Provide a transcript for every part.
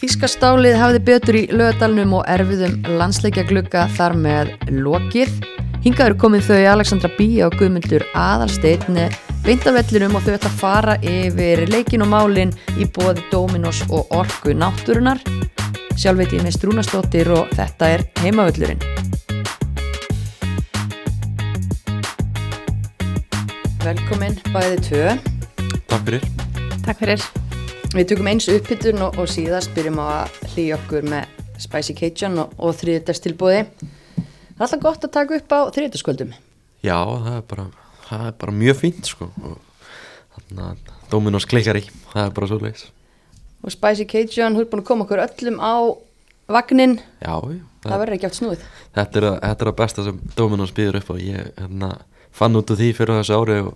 Þískastálið hafði betur í lögadalnum og erfiðum landsleikja glugga þar með lokið. Hingaður komið þau Alexandra Bíja og Guðmundur Aðalsteinn beintavellinum og þau ætla að fara yfir leikin og málin í bóði Dominos og Orku náttúrunar. Sjálf veit ég með Strúnastóttir og þetta er heimavöllurinn. Velkomin bæði tvö. Takk fyrir. Takk fyrir. Við tökum eins upphittun og, og síðast byrjum á að hlýja okkur með Spicy Cajun og, og þriðdagstilbóði. Það er alltaf gott að taka upp á þriðdagskvöldum. Já, það er bara, það er bara mjög fínt sko þannig að Dominos klikkar í, það er bara svo leiðis. Og Spicy Cajun, þú er búin að koma okkur öllum á vagnin. Já, já. Það verður ekki allt snúið. Er, þetta er að besta sem Dominos býður upp á. Ég hérna, fann út úr því fyrir þessu ári og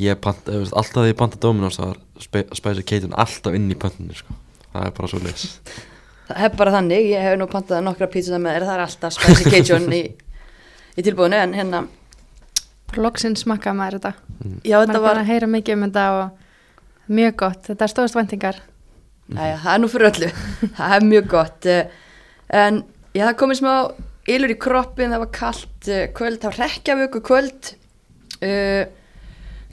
ég pant, veist, alltaf því ég panta Dominos spe, Spicy Cajun alltaf inn í pöntinu sko. Það er bara svo leiðis. Það hef bara þannig, ég hef nú pantað nokkra pítsunar með þér, það er alltaf Spicy Cajun í, í tilbúinu en hérna, Loksinn smakkaði maður þetta. já Maður þetta er var, að heyra mikið um þetta og mjög gott. Þetta er stóðast vendingar. Æja, það er nú fyrir öllu, það er mjög gott eh, en já, það komið smá ylur í kroppin, það var kallt kvöld, það var rekkjavöku kvöld uh,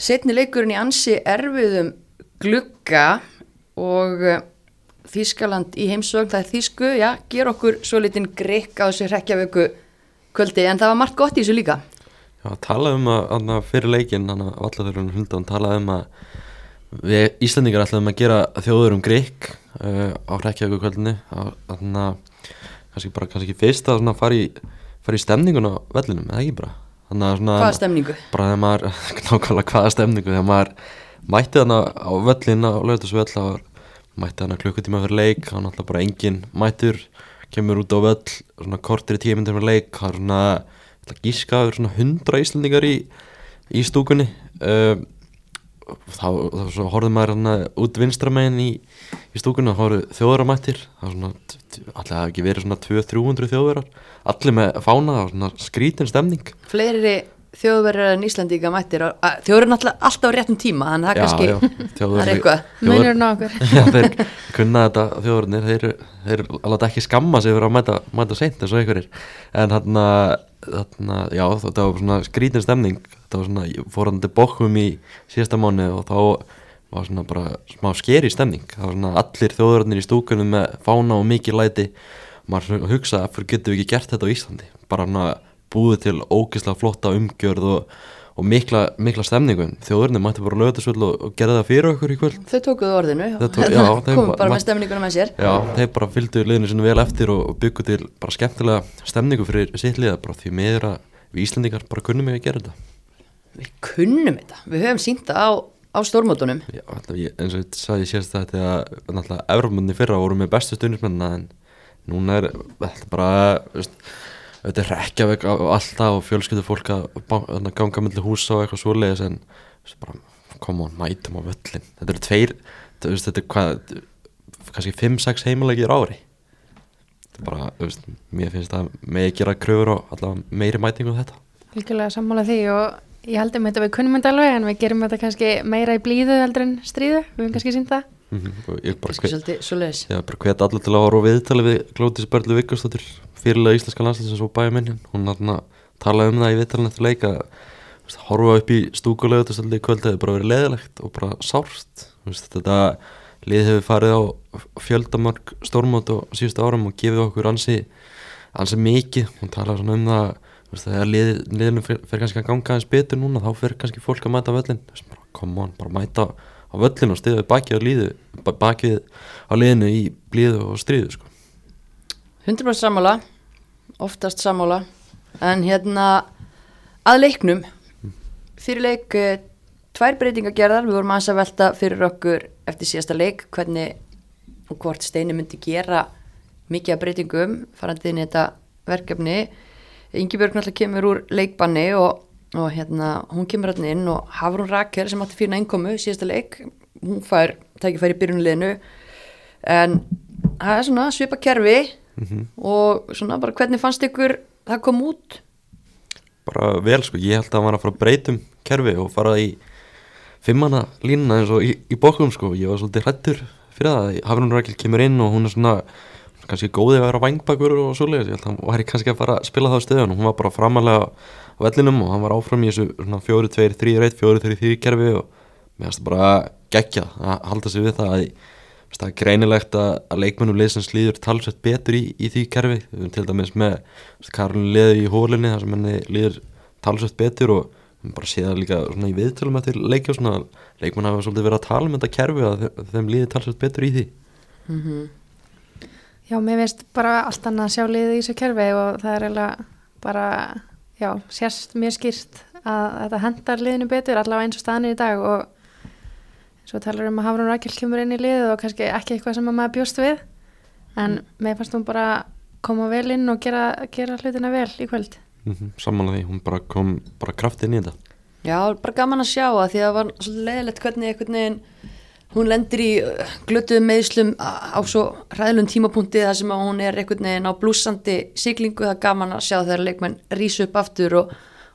setni leikurinn í ansi erfiðum glugga og uh, Þískaland í heimsögn, það er Þísku, já, ger okkur svo litinn grikk á þessu rekkjavöku kvöldi en það var margt gott í þessu líka. Já, talaði um að, að fyrir leikinn, þannig að vallathurinn huldan talaði um að við Íslandingar ætlaðum að gera þjóður um Greik uh, á Reykjavíku kvöldinni þannig að kannski bara kannski fyrst að fara í, fara í stemningun á vellinum, eða ekki bara Hvaða stemningu? maður, nákvæmlega hvaða stemningu þegar maður mætti þarna á völlin á var mætti þarna klukkutíma fyrir leik, var náttúrulega bara engin mættur, kemur út á völl svona kortir í tíu myndir fyrir leik það er svona, ég ætla að gíska það eru svona hundra íslendingar í, í stúkunni uh, þá, þá svo horfði maður hérna út vinstramegin í, í stúkunni og þá eru þjóðaramættir. Hafi ekki verið svona 200-300 þjóðarar, allir með fána það var svona skrítin stemning. Fleiri þjóðverðar en Íslandíka mættir er náttúrulega alltaf á réttum tíma þannig að það kannski, það er þjóðverðar eitthvað þeir kunna þetta þjóðurinnir, þeir, þeir alveg ekki skamma sig fyrir að mæta, mæta seint eins og einhverjir. En þarna, þarna já þetta var svona skrítin stemning þetta var svona, ég fór hann til bókum í síðasta mánu og þá var svona bara smá skeri stemning. Það var svona allir þjóðurinnir í stúkunum með fána og mikið læti. Maður svona hugsa, fyrir getum við ekki gert þetta á Íslandi? Bara svona búið til ógeðslega flotta umgjörð og, og mikla, mikla stemningu. Þjóðurinnir mætti bara lögða þessu og, og gera það fyrir okkur í kvöld. Þau tókuðu orðinu. Tóku- já, var- bara með stemninguna með sér. Já, þeir bara fylgdu liðinu sinni vel eftir og, og byggu til bara skemmtilega stemningu fyrir sitt liða bara því miður að við Íslandingar bara kunnum ekki að gera þetta Við kunnum þetta, við höfum sínt það á, á stórmótunum. Já, alltaf, ég, eins og ég sagði ég sést þetta að náttúrulega Evropmunni fyrra voru með bestu stundismennina en núna er þetta bara veist, þetta er rekkjaveg og alltaf og fjölskyldu fólk að að ganga milli húsa og eitthvað svoleiðis en veist, bara, koma on, mætum á völlin þetta eru tveir, þetta, veist, þetta er hvað kannski 5-6 heimilegir á ári. Þetta er bara, þú veist, mér finnst að megi gera kröfur og allavega meiri mætingu þetta. Líkulega sammála því og ég heldum þetta við kunnum þetta alveg en við gerum þetta kannski meira í blíðu heldur en stríðu. Við höfum kannski sínt það. mm og ég bara hvet allir til að horfa á viðtali við Glótis Börlu Viggarsdóttir fyrirlega íslenska landslæsins og bæjumennin hún þarna talaði um það í viðtalinu eftir leik að veist, horfa upp í stúkulegu þetta í kvöld hefur bara verið leðilegt og bara sárt. Veist, þetta lið hefur farið á fjöldamörg stórmót og síðustu árum og gefið okkur ansi, ansi mikið. Hún talaði um það þegar lið, liðinu fer, fer kannski að ganga aðeins betur núna þá fer kannski fólk að mæta völlin come on, bara mæta á völlin og stiðið bakið á líðu ba- bakið á liðinu í blíðu og stríðu sko. 100% sammála, oftast sammála. En hérna að leiknum fyrir leik eh, tvær breytingar gerðar, við vorum aðeins að velta fyrir okkur eftir síðasta leik hvernig og hvort Steini myndi gera mikið af breytingum farandi inn í þetta verkefni Ingibjörg náttúrulega kemur úr leikbanni og, og hérna hún kemur hérna inn og Hafrún Rakel sem átti innkomu í síðasta leik hún fær tækifæri í byrjunliðinu en það er svona svipa kerfi og svona bara hvernig fannst ykkur það kom út? Bara vel sko, ég held að var að fara að breytum kerfi og fara í fimmana línuna eins og í, í bókum sko, ég var svolítið hrættur fyrir það Hafrún Rækil kemur inn og hún er svona kannski góði að vera vangbakur og svoleiðis. Ég held að hann væri kannski að fara að spila það á stöðun hún var bara framalega á vellinum og hann var áfram í þessu svona 4-2-3-1 4-3-3 kerfi og mér finnst það bara geggja að halda sig við það. Að það er greinilegt að, leikmennum liðsins líður talsveit betur í, í því kerfi. Til dæmis með Karolin liði í hólinni þar sem henni líður talsveit betur og bara séð það líka í viðtölum eftir svona. Leikmenn hafa svolítið verið að tala um þetta kerfi að þe- þeim líður talsveit betur í því Já, mér finnst bara allt annað að sjá liðið í þessu kerfi og það er eiginlega bara, já, sérst mjög skýrt að þetta hendar liðinu betur allavega eins og staðan er í dag og svo talar um að Hafrún Rækjál kemur inn í liðið og kannski ekki eitthvað sem að maður bjóst við en mér fannst hún bara koma vel inn og gera, gera hlutina vel í kvöld. mm -hmm, samanlega því, hún bara kom bara kraft inn í þetta Já, bara gaman að sjá að því að það var svolítið leiðilegt hvernig einhvern veginn hún lendir í uh, glötuðum meðslum á svo ræðlum tímapunkti þar sem hún er einhvern veginn á blúsandi siglingu, það er gaman að sjá þegar leikmenn rísu upp aftur og,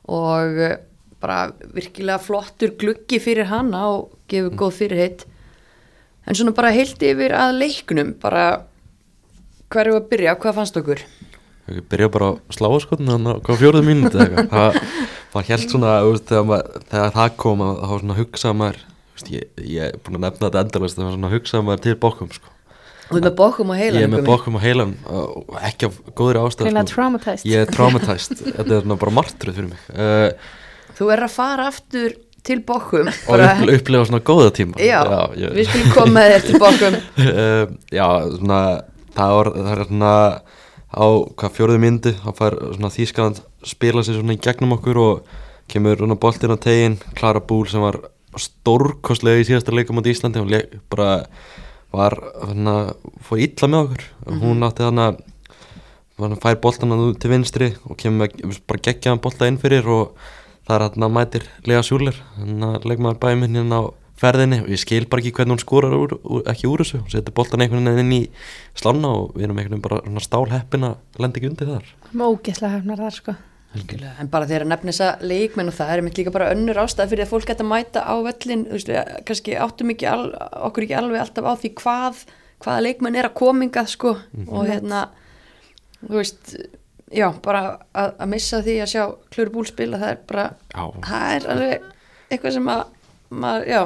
og uh, bara virkilega flottur gluggi fyrir hana og gefur góð fyrirheit. En svona bara heilt yfir að leiknum bara hverju að byrja, hvað fannst okkur? Ég byrja bara að slá skotna þannig að hvað fjóruðu eitthvað? Það var helt svona, þegar, það kom að þá svona hugsaði maður ég, ég er búin að nefna þetta endalast það var svona hugsaði maður til bókum sko. Þú er með bókum og heila ég er með bókum og heilan og ekki af góðri ástæð sko. traumatized. ég er traumatized, þetta er bara martröð fyrir mig uh, Þú er að fara aftur til bókum og upple, upplefa svona góða tíma Já, ég, við skulum koma þér til bókum uh, já, svona það, var, það er svona á hvað fjóruðu myndi þá fær svona Þýskaland spila sér svona í gegnum okkur og kemur svona boltinn á tegin Klara Búl sem var stórkostlega í síðasta leikum á Íslandi. Hún leik, bara var svona, fór illa með okkur. Hún átti þannig að fær boltan að til vinstri og kemur með bara geggjaðan bolta inn fyrir og það er hann að mætir Lea Sjúler hann að leikmaður bæði minn hérna á ferðinni. Og ég skil bara ekki hvernig hún skorar úr, ekki úr þessu, hún setur boltan einhvern veginn inn í slána og við erum einhvern veginn bara stál heppin að lenda ekki undir þar. Mógislega hefnar þar sko. Algjörlega, En bara þegar að nefna þessa leikmenn og það er mitt líka bara önnur ástæð fyrir að fólk geta mæta á völlin þú veist, við kannski áttum ekki al, okkur ekki alveg alltaf á því hvað hvaða leikmenn er að komingað sko og hérna þú veist, já, bara að, að missa því að sjá Klöru Búl spila það er bara, Já. það er alveg eitthvað sem að maður, já,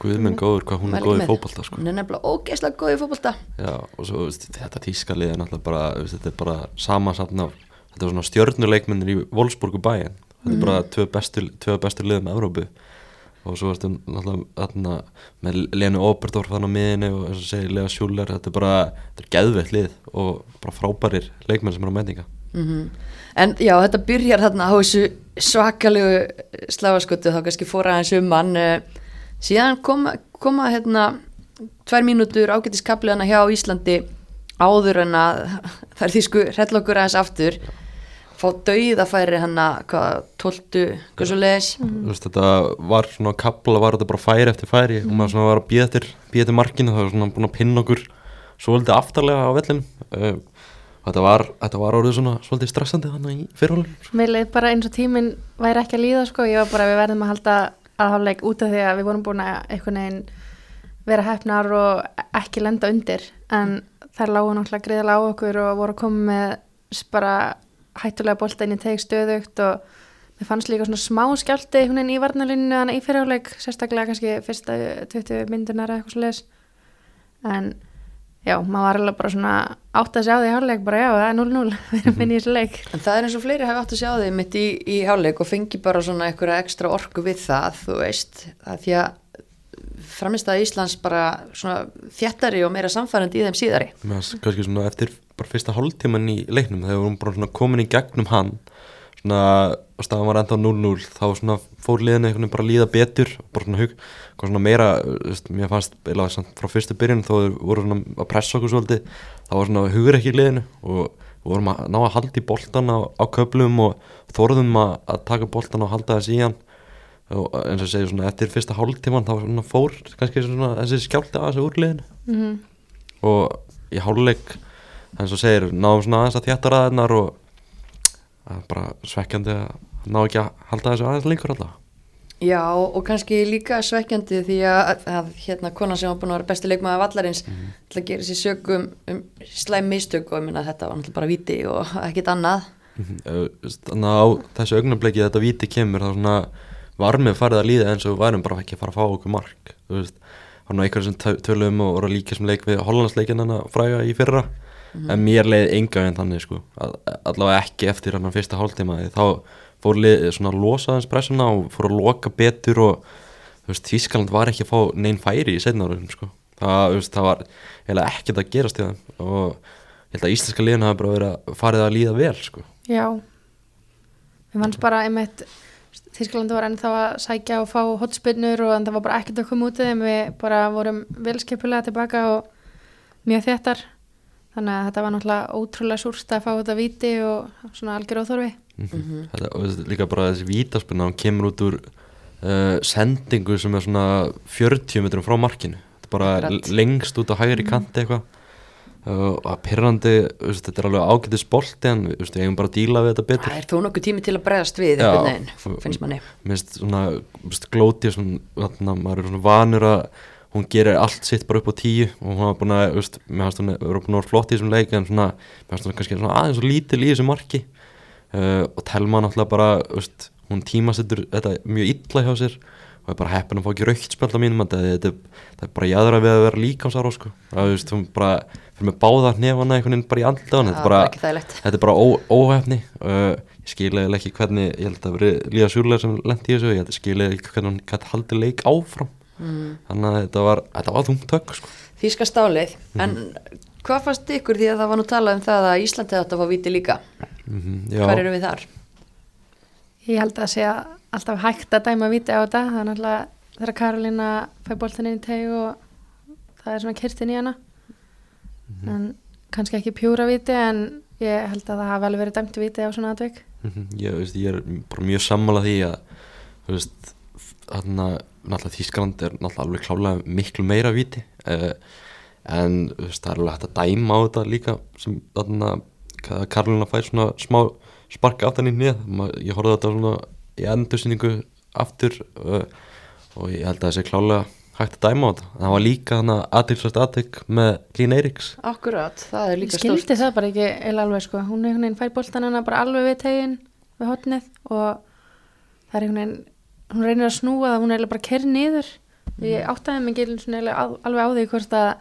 Guðmenn góður hvað hún er góð í með. fótbolta sko. hún er nefnilega ógeðslega góð í fótbolta Já, og svo veist, þetta tískalið er náttúrulega bara veist, þetta er bara samansatn af þetta er svona stjörnuleikmennir í Wolfsburgu bæin þetta er bara tvö bestu, tvö bestu liðum Evrópu. Og svo ertu náttúrulega með Lenu Oberdorf þannig á miðinu og eins og segir Lea Sjúler þetta er bara, þetta er geðveitt lið og bara frábærir leikmenn sem eru á meðninga mm En já, þetta byrjar þarna á þessu svakalegu slafaskotu þá kannski fór aðeins um hann uh, síðan koma, koma hérna tvær mínútur ágættiskapliðana hjá Íslandi áður en að það er því sko hrellokkur aðeins aftur fá dauðafæri hann að hvað, tóltu, hvað svo leiðis. Veist, þetta var svona kapla var þetta bara færi eftir færi. Og maður svona var að býða eftir, býða eftir markinu það var svona búin að pinna okkur svolítið aftarlega á vellinu uh, þetta var, þetta var orðið svona svolítið stressandi þannig í fyrirhólinu Mér leið bara eins og tíminn væri ekki að líða sko, ég var bara við verðum að halda aðháleik út af því að við vorum búin að einhvern veginn vera hefnar og ekki lenda undir. En þær lágu náttúrulega greiðlega á okkur og voru að koma með bara hættulega í teg stöðugt og mér fannst líka svona smá skjálti einhvern veginn í varnalinu þannig í fyrirháleik sérstaklega kannski fyrsta 20 myndunar eða eitthvað leis en já, maður var alveg bara svona átt að sjá því hálfleik bara já, það er 0-0 við erum inn í þessu leik. En það er eins og fleiri hafi átt að sjá þig mitt í, í háleik og fengi bara svona einhverja ekstra orku við það, þú veist, það því að framist að Íslands bara svona þjættari og meira samfærandi í þeim síðari. Mér fannst kannski svona eftir bara fyrsta hálftíman í leiknum þegar vorum bara svona komin í gegnum hann svona og staðan var enda 0-0 þá svona fór liðinu einhvern veginn bara að líða betur bara svona hug, hvað svona meira veist, mér fannst eða samt frá fyrstu byrjun þó voru svona að pressa okkur svolítið þá var svona hugur ekki í liðinu og vorum að ná að halda í boltan á, á köflum og þorðum að, að taka boltan og halda þess í hann og eins og segja svona eftir fyrsta hálftíman þá svona fór kannski svona þessi skjálta að þessu úr liðinu. Mm og í háluleik eins og segir, náðum svona aðeins að þjætta ræðinar og það er bara svekkjandi að ná ekki að halda þessu aðeins lengur alltaf. Já, og kannski líka svekkjandi því að, að hérna konan sem var búin að vera besti leikmaður vallarins Mhm. til að gera sér sögum um slæm mistök og ég minna þetta var náttúrulega bara viti og ekkit annað. Þannig að á þessu augnableiki þetta víti kemur þá svona var mér farið að líða eins og værum bara ekki að fara að fá okkur mark þú veist, hann var einhverjum sem tö- töluðum og voru að líka sem leik við Hollandsleikin hann að fræga í fyrra en mér leiði enga en þannig sko. All, allavega ekki eftir hann fyrsta hálftíma. Þá fór lið svona að losa hans pressuna og fór að loka betur og þú veist, Þískaland var ekki að fá neinn færi í seinna árum sko. Það, veist, það var eiginlega ekkert að gerast í þeim. Og ég held að íslenska liðin hafa bara verið að farið að líða vel sko. Já. Við fannst bara einmitt Þísklandi var ennþá að sækja og fá hotspinnur og en það var bara ekkert að koma út við bara vorum velskipulega tilbaka og mjög þéttar þannig að þetta var náttúrulega ótrúlega súrst að fá þetta viti og svona algjör óþorfi mm þetta, og þessi, líka bara þessi vítaspinna hann kemur út úr uh, sendingu sem er svona 40 metrum frá markinu. Þetta er bara Akkurat. lengst út á hægri kanti eitthvað. Uh, og pyrrandi þetta er alveg ágætið spolti en við eigum bara að díla við þetta betur. Það er þó nokkuð tími til að bregðast við Já. einhvern veginn, finnst manni. mér finnst svona veist, glóti svona, þarna, maður er svona vanur að hún gerir allt sitt bara upp á tíu og hún var búin að, veist, mér finnst hún er búin að vera flott í þessum leik en svona, mér finnst hún kannski svona aðeins svo lítil í þessu marki. Uh, og Telma náttúrulega bara, veist, hún tímasettur þetta mjög illa hjá sér og er bara heppin að fá ekki raukt spjöld á mínum að þetta, þetta er bara jáðra við að vera líkamsára sko. það, veist, hún bara fyrir með báða hnefana einhvern veginn bara í andla Það þetta þetta er bara ó, óhefni uh, ég skil eiginlega ekki hvernig ég held að veri Líða Sjúrlega sem lendi í þessu ég held að skil eiginlega ekki hvernig hann gæti haldið leik áfram mm. þannig að þetta var, þetta var þungt högg sko. Þíska stálið, en hvað fannst ykkur því að það var nú talað um það að Íslandi átt að fá viti líka? Mm Hvar eru við þar? Ég held að sé alltaf hægt að dæma viti á þetta. Það er náttúrulega þegar Karolina fæ boltan inn í teg og það er svona kyrstin í hana. En kannski ekki pjúra viti en ég held að það hafi alveg verið dæmt viti á svona atvik. Mm ég, veist, ég er bara mjög sammála því að þú veist, þarna náttúrulega Þískaland er náttúrulega alveg klálega miklu meira viti uh, en þú veist, það er alveg hægt að dæma á þetta líka sem þarna hvað Karolina fær svona smá sparka aftan í nýð ég horfði þetta svona í endursýningu aftur uh, og ég held að það sé klálega hægt að dæma á þetta. Það var líka þannig aðtilsvært aðtök með Lín Eiríks Akkurat, það er líka skildi stórt. það bara ekki eða alveg sko. Hún einhvern veginn fær boltan hana bara alveg við tegin við hotnið og það er einhvern veginn hún reynir að snúa það, hún er bara kerð niður. Ég áttaði mig á- alveg á því hvort að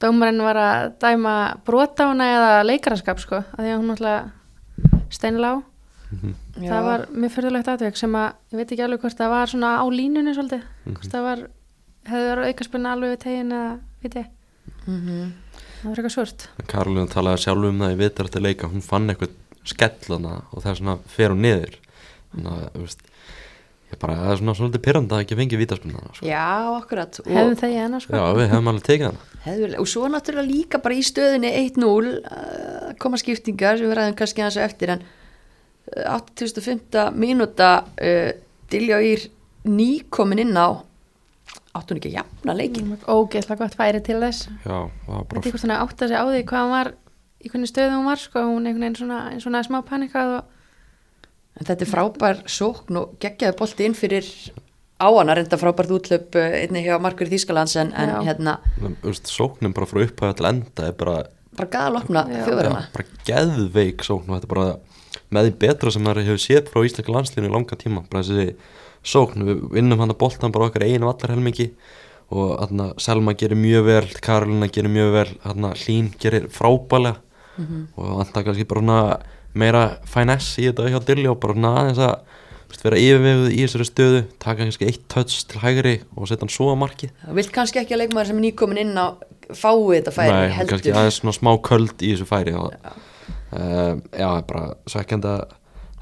dómarinn var að dæma brota á hana eða leikaraskap sko að því að hún náttúrulega steinlá Já. það var mjög fyrðulegt atveg sem að ég veit ekki alveg hvort það var svona á línunni svolítið hvort það var hefði verið aukarspunna alveg við tegin eða veit ég, Mhm. það var eitthvað svört. Karolina talaði sjálf um það í vitar eftir leika hún fann eitthvað skellana og það er svona fer hún niður. Þannig að þú veist ég bara, það er svona svolítið pyrranda að ekki fengi vítaspunna sko. Já, akkurat. Og, hefðum það í hana sko? Já, við hefum alveg tekið hana. Hefðulega, og svo náttúrulega líka bara í stöðinni 1-0 uh, koma skiptingar sem við ræðum kannski aðeins eftir en uh, 85. mínúta uh, Dilja Ír nýkomin inn á áttu hún ekki að jafna leikin ógeðslega gott færi til þess. Já, það var bara ekki hvort hann átti að segja á því hvað hann var í hvernig stöðu hún var sko, hún einhvern veginn svona, svona smá panikað og en þetta er frábær sókn og geggjaði bolti inn fyrir á hana reynda frábært útlöp uh, einni hjá Markur Þýskalands en, en hérna sóknin bara frá upphæða til enda er bara, bara galopna já, bara geðveik sókn og þetta er bara með því betra sem maður hefur séð frá íslenska landslínu í langa tíma. Bara þessi sókn, við vinnum hann að boltan bara okkar einu allar helmingi og þarna Selma gerir mjög vel Karolina gerir mjög vel, þarna Hlín gerir frábælega og vantar kannski bara svona meira finesse í þetta hjá Dilli og bara aðeins að þú veist, vera yfirveguð í þessari stöðu taka kannski eitt touch til hægri og setja hann svo að markið það vilt kannski ekki að leikmaður sem er nýkomin inn á fái þetta færi Nei, heldur. kannski aðeins svona smá köld í þessu færi og, uh, já, bara svekkjandi að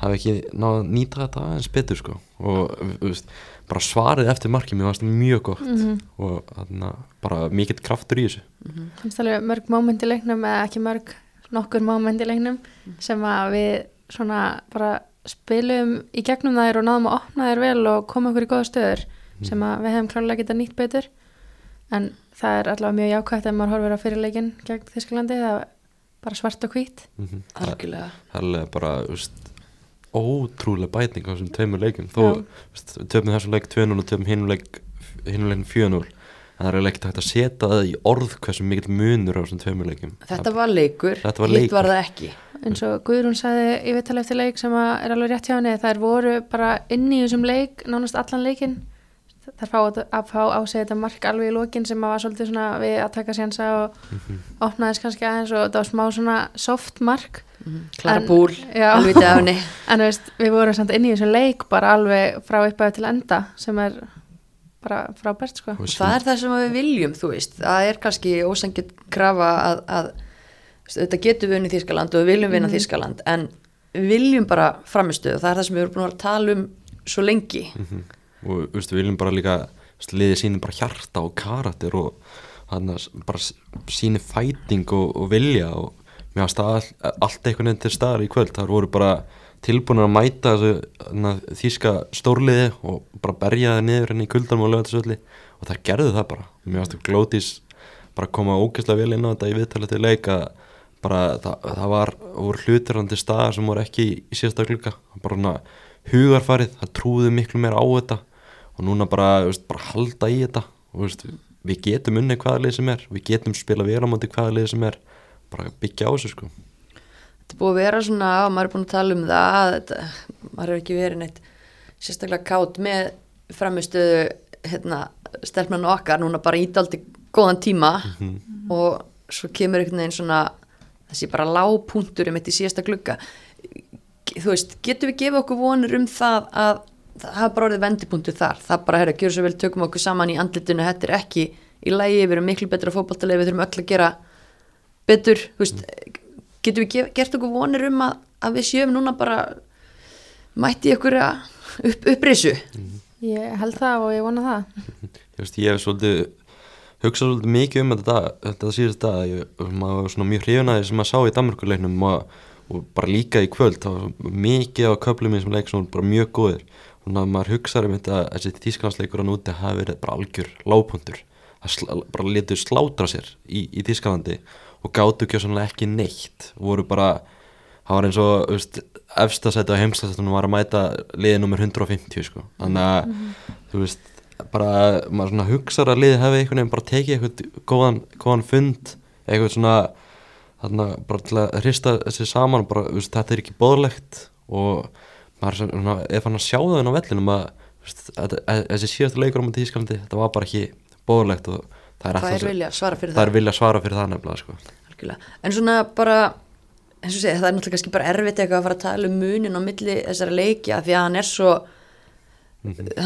hafa ekki náð að nýta þetta aðeins betur sko. Og þú veist, bara svarið eftir markið mér varst mjög gott Mhm. og þarna bara mikill kraftur í þessu. Finnst alveg mörg móment í leiknum eða ekki mörg, nokkur móment í leiknum sem að við svona bara spilum í gegnum þær og náðum að opna þær vel og koma okkur í góða stöður sem að við hefum klálega getað nýtt betur. En það er allavega mjög jákvægt ef maður horfir á fyrirleikin gegn Þísklandi það er bara svart og hvít mm -hmm. algjörlega. Það er bara þú veist, ótrúlega bæting á þessum tveimur leikum þó, töfum þessum leik 2-0 og töfum hinum leik hinum leikin 4-0 en það er ekkert hægt að setja það í orð hversu mikill munur á þessum tveimur leikum Þetta var leikur, Þetta var hitt leikur. var það ekki. Eins og Guðrún sagði í vittali eftir leik sem að er alveg rétt hjá henni þær voru bara inn í þessum leik nánast allan leikin þær fá að, að fá á sig þetta mark alveg í lokin sem að var svolítið svona við að taka sénsa og opnaðist kannski aðeins og þetta var smá svona soft mark. Klara En- Búl, af henni. En þú veist, við vorum samt inn í þessum leik bara alveg frá upphæðu til enda sem er bara frábært sko. Það er það sem við viljum, þú veist. Það er kannski ósangið krafa að, að þetta getur við unni Þískaland og við viljum vinna Þískaland en við viljum bara framistuð og það er það sem við erum búin að tala um svo lengi. Mhm. og þú veist, við viljum bara líka þú veist, liðið sínum bara hjarta og karakter og hann bara síni fæting og, og vilja og mér varst all, allt einhvern veginn til staðar í kvöld. Þar voru bara tilbúin að mæta þessu þýska stórliði og bara berja það niður henni í kuldanum og lögðarsöldi og það gerðu það bara. Mér varst að glótis bara koma ógeðslega vel inn á þetta í viðtalið til leik að bara það, það var til staðar sem voru ekki í, í síðasta glugga. Bara svona hugarfarið, það trúði miklu meira á þetta. Og núna bara, veist, bara halda í þetta. Og veist, við getum unni hvaða lið sem er. Við getum spila vel á móti hvaða lið sem er. Bara byggja á þessu sko Þetta er búið að vera svona, og maður er búin að tala um það að þetta, maður hefur ekki verið neitt sérstaklega kátt með framistöðu hérna, stelpnan okkar núna bara ídaldi góðan tíma. Og svo kemur einhvern veginn svona þessi bara lágpunktur um þetta í síðasta glugga. Þú veist, getum við gefið okkur vonur um það að það hafa bara orðið vendipunktur þar? Það bara, herra, gjör svo vel, tökum okkur saman í andlitinu þetta er ekki í lægi, við erum miklu betra fótballtalegi, við þurfum öll að gera betur, þú veist getum við gert okkur vonir um að, að við sjöum núna bara mætti ykkur upp, upprisu? Ég held það og ég vona það. Ég, veist, ég hef svolítið hugsað svolítið mikið um þetta, þetta síðast dag. Ég, maður var svona mjög hrifin að því sem maður sá í Danmarkuleiknum og, og bara líka í kvöld það var mikið á köflum í þessum leik sem voru bara mjög góðir. Og þannig að maður hugsaður um þetta að þessi tískalandsleikur á núti hafi verið bara algjör lágpuntur það sl bara letur slátra sér í, í Þískalandi og gátu ekki neitt voru bara það var eins og veist, efstasæti á heimstasættunum var að mæta liði nummer 150 sko. þannig að þú veist bara maður svona hugsaður að liði hefði einhvern veginn bara tekið eitthvað góðan, góðan fund eitthvað svona þarna bara til að hrista þessi saman bara, veist, þetta er ekki bóðlegt og maður svona, er fann að sjá það inn á vellinum að þessi síðasta leikur á mútið Ískalandi þetta var bara ekki bóðlegt og það er, er vilja svara fyrir það það. er vilja svara fyrir það nefnilega sko. En svona bara segja, það er náttúrulega kannski bara erfitt eitthvað að fara að tala um munin á milli þessara leikja því að hann er svo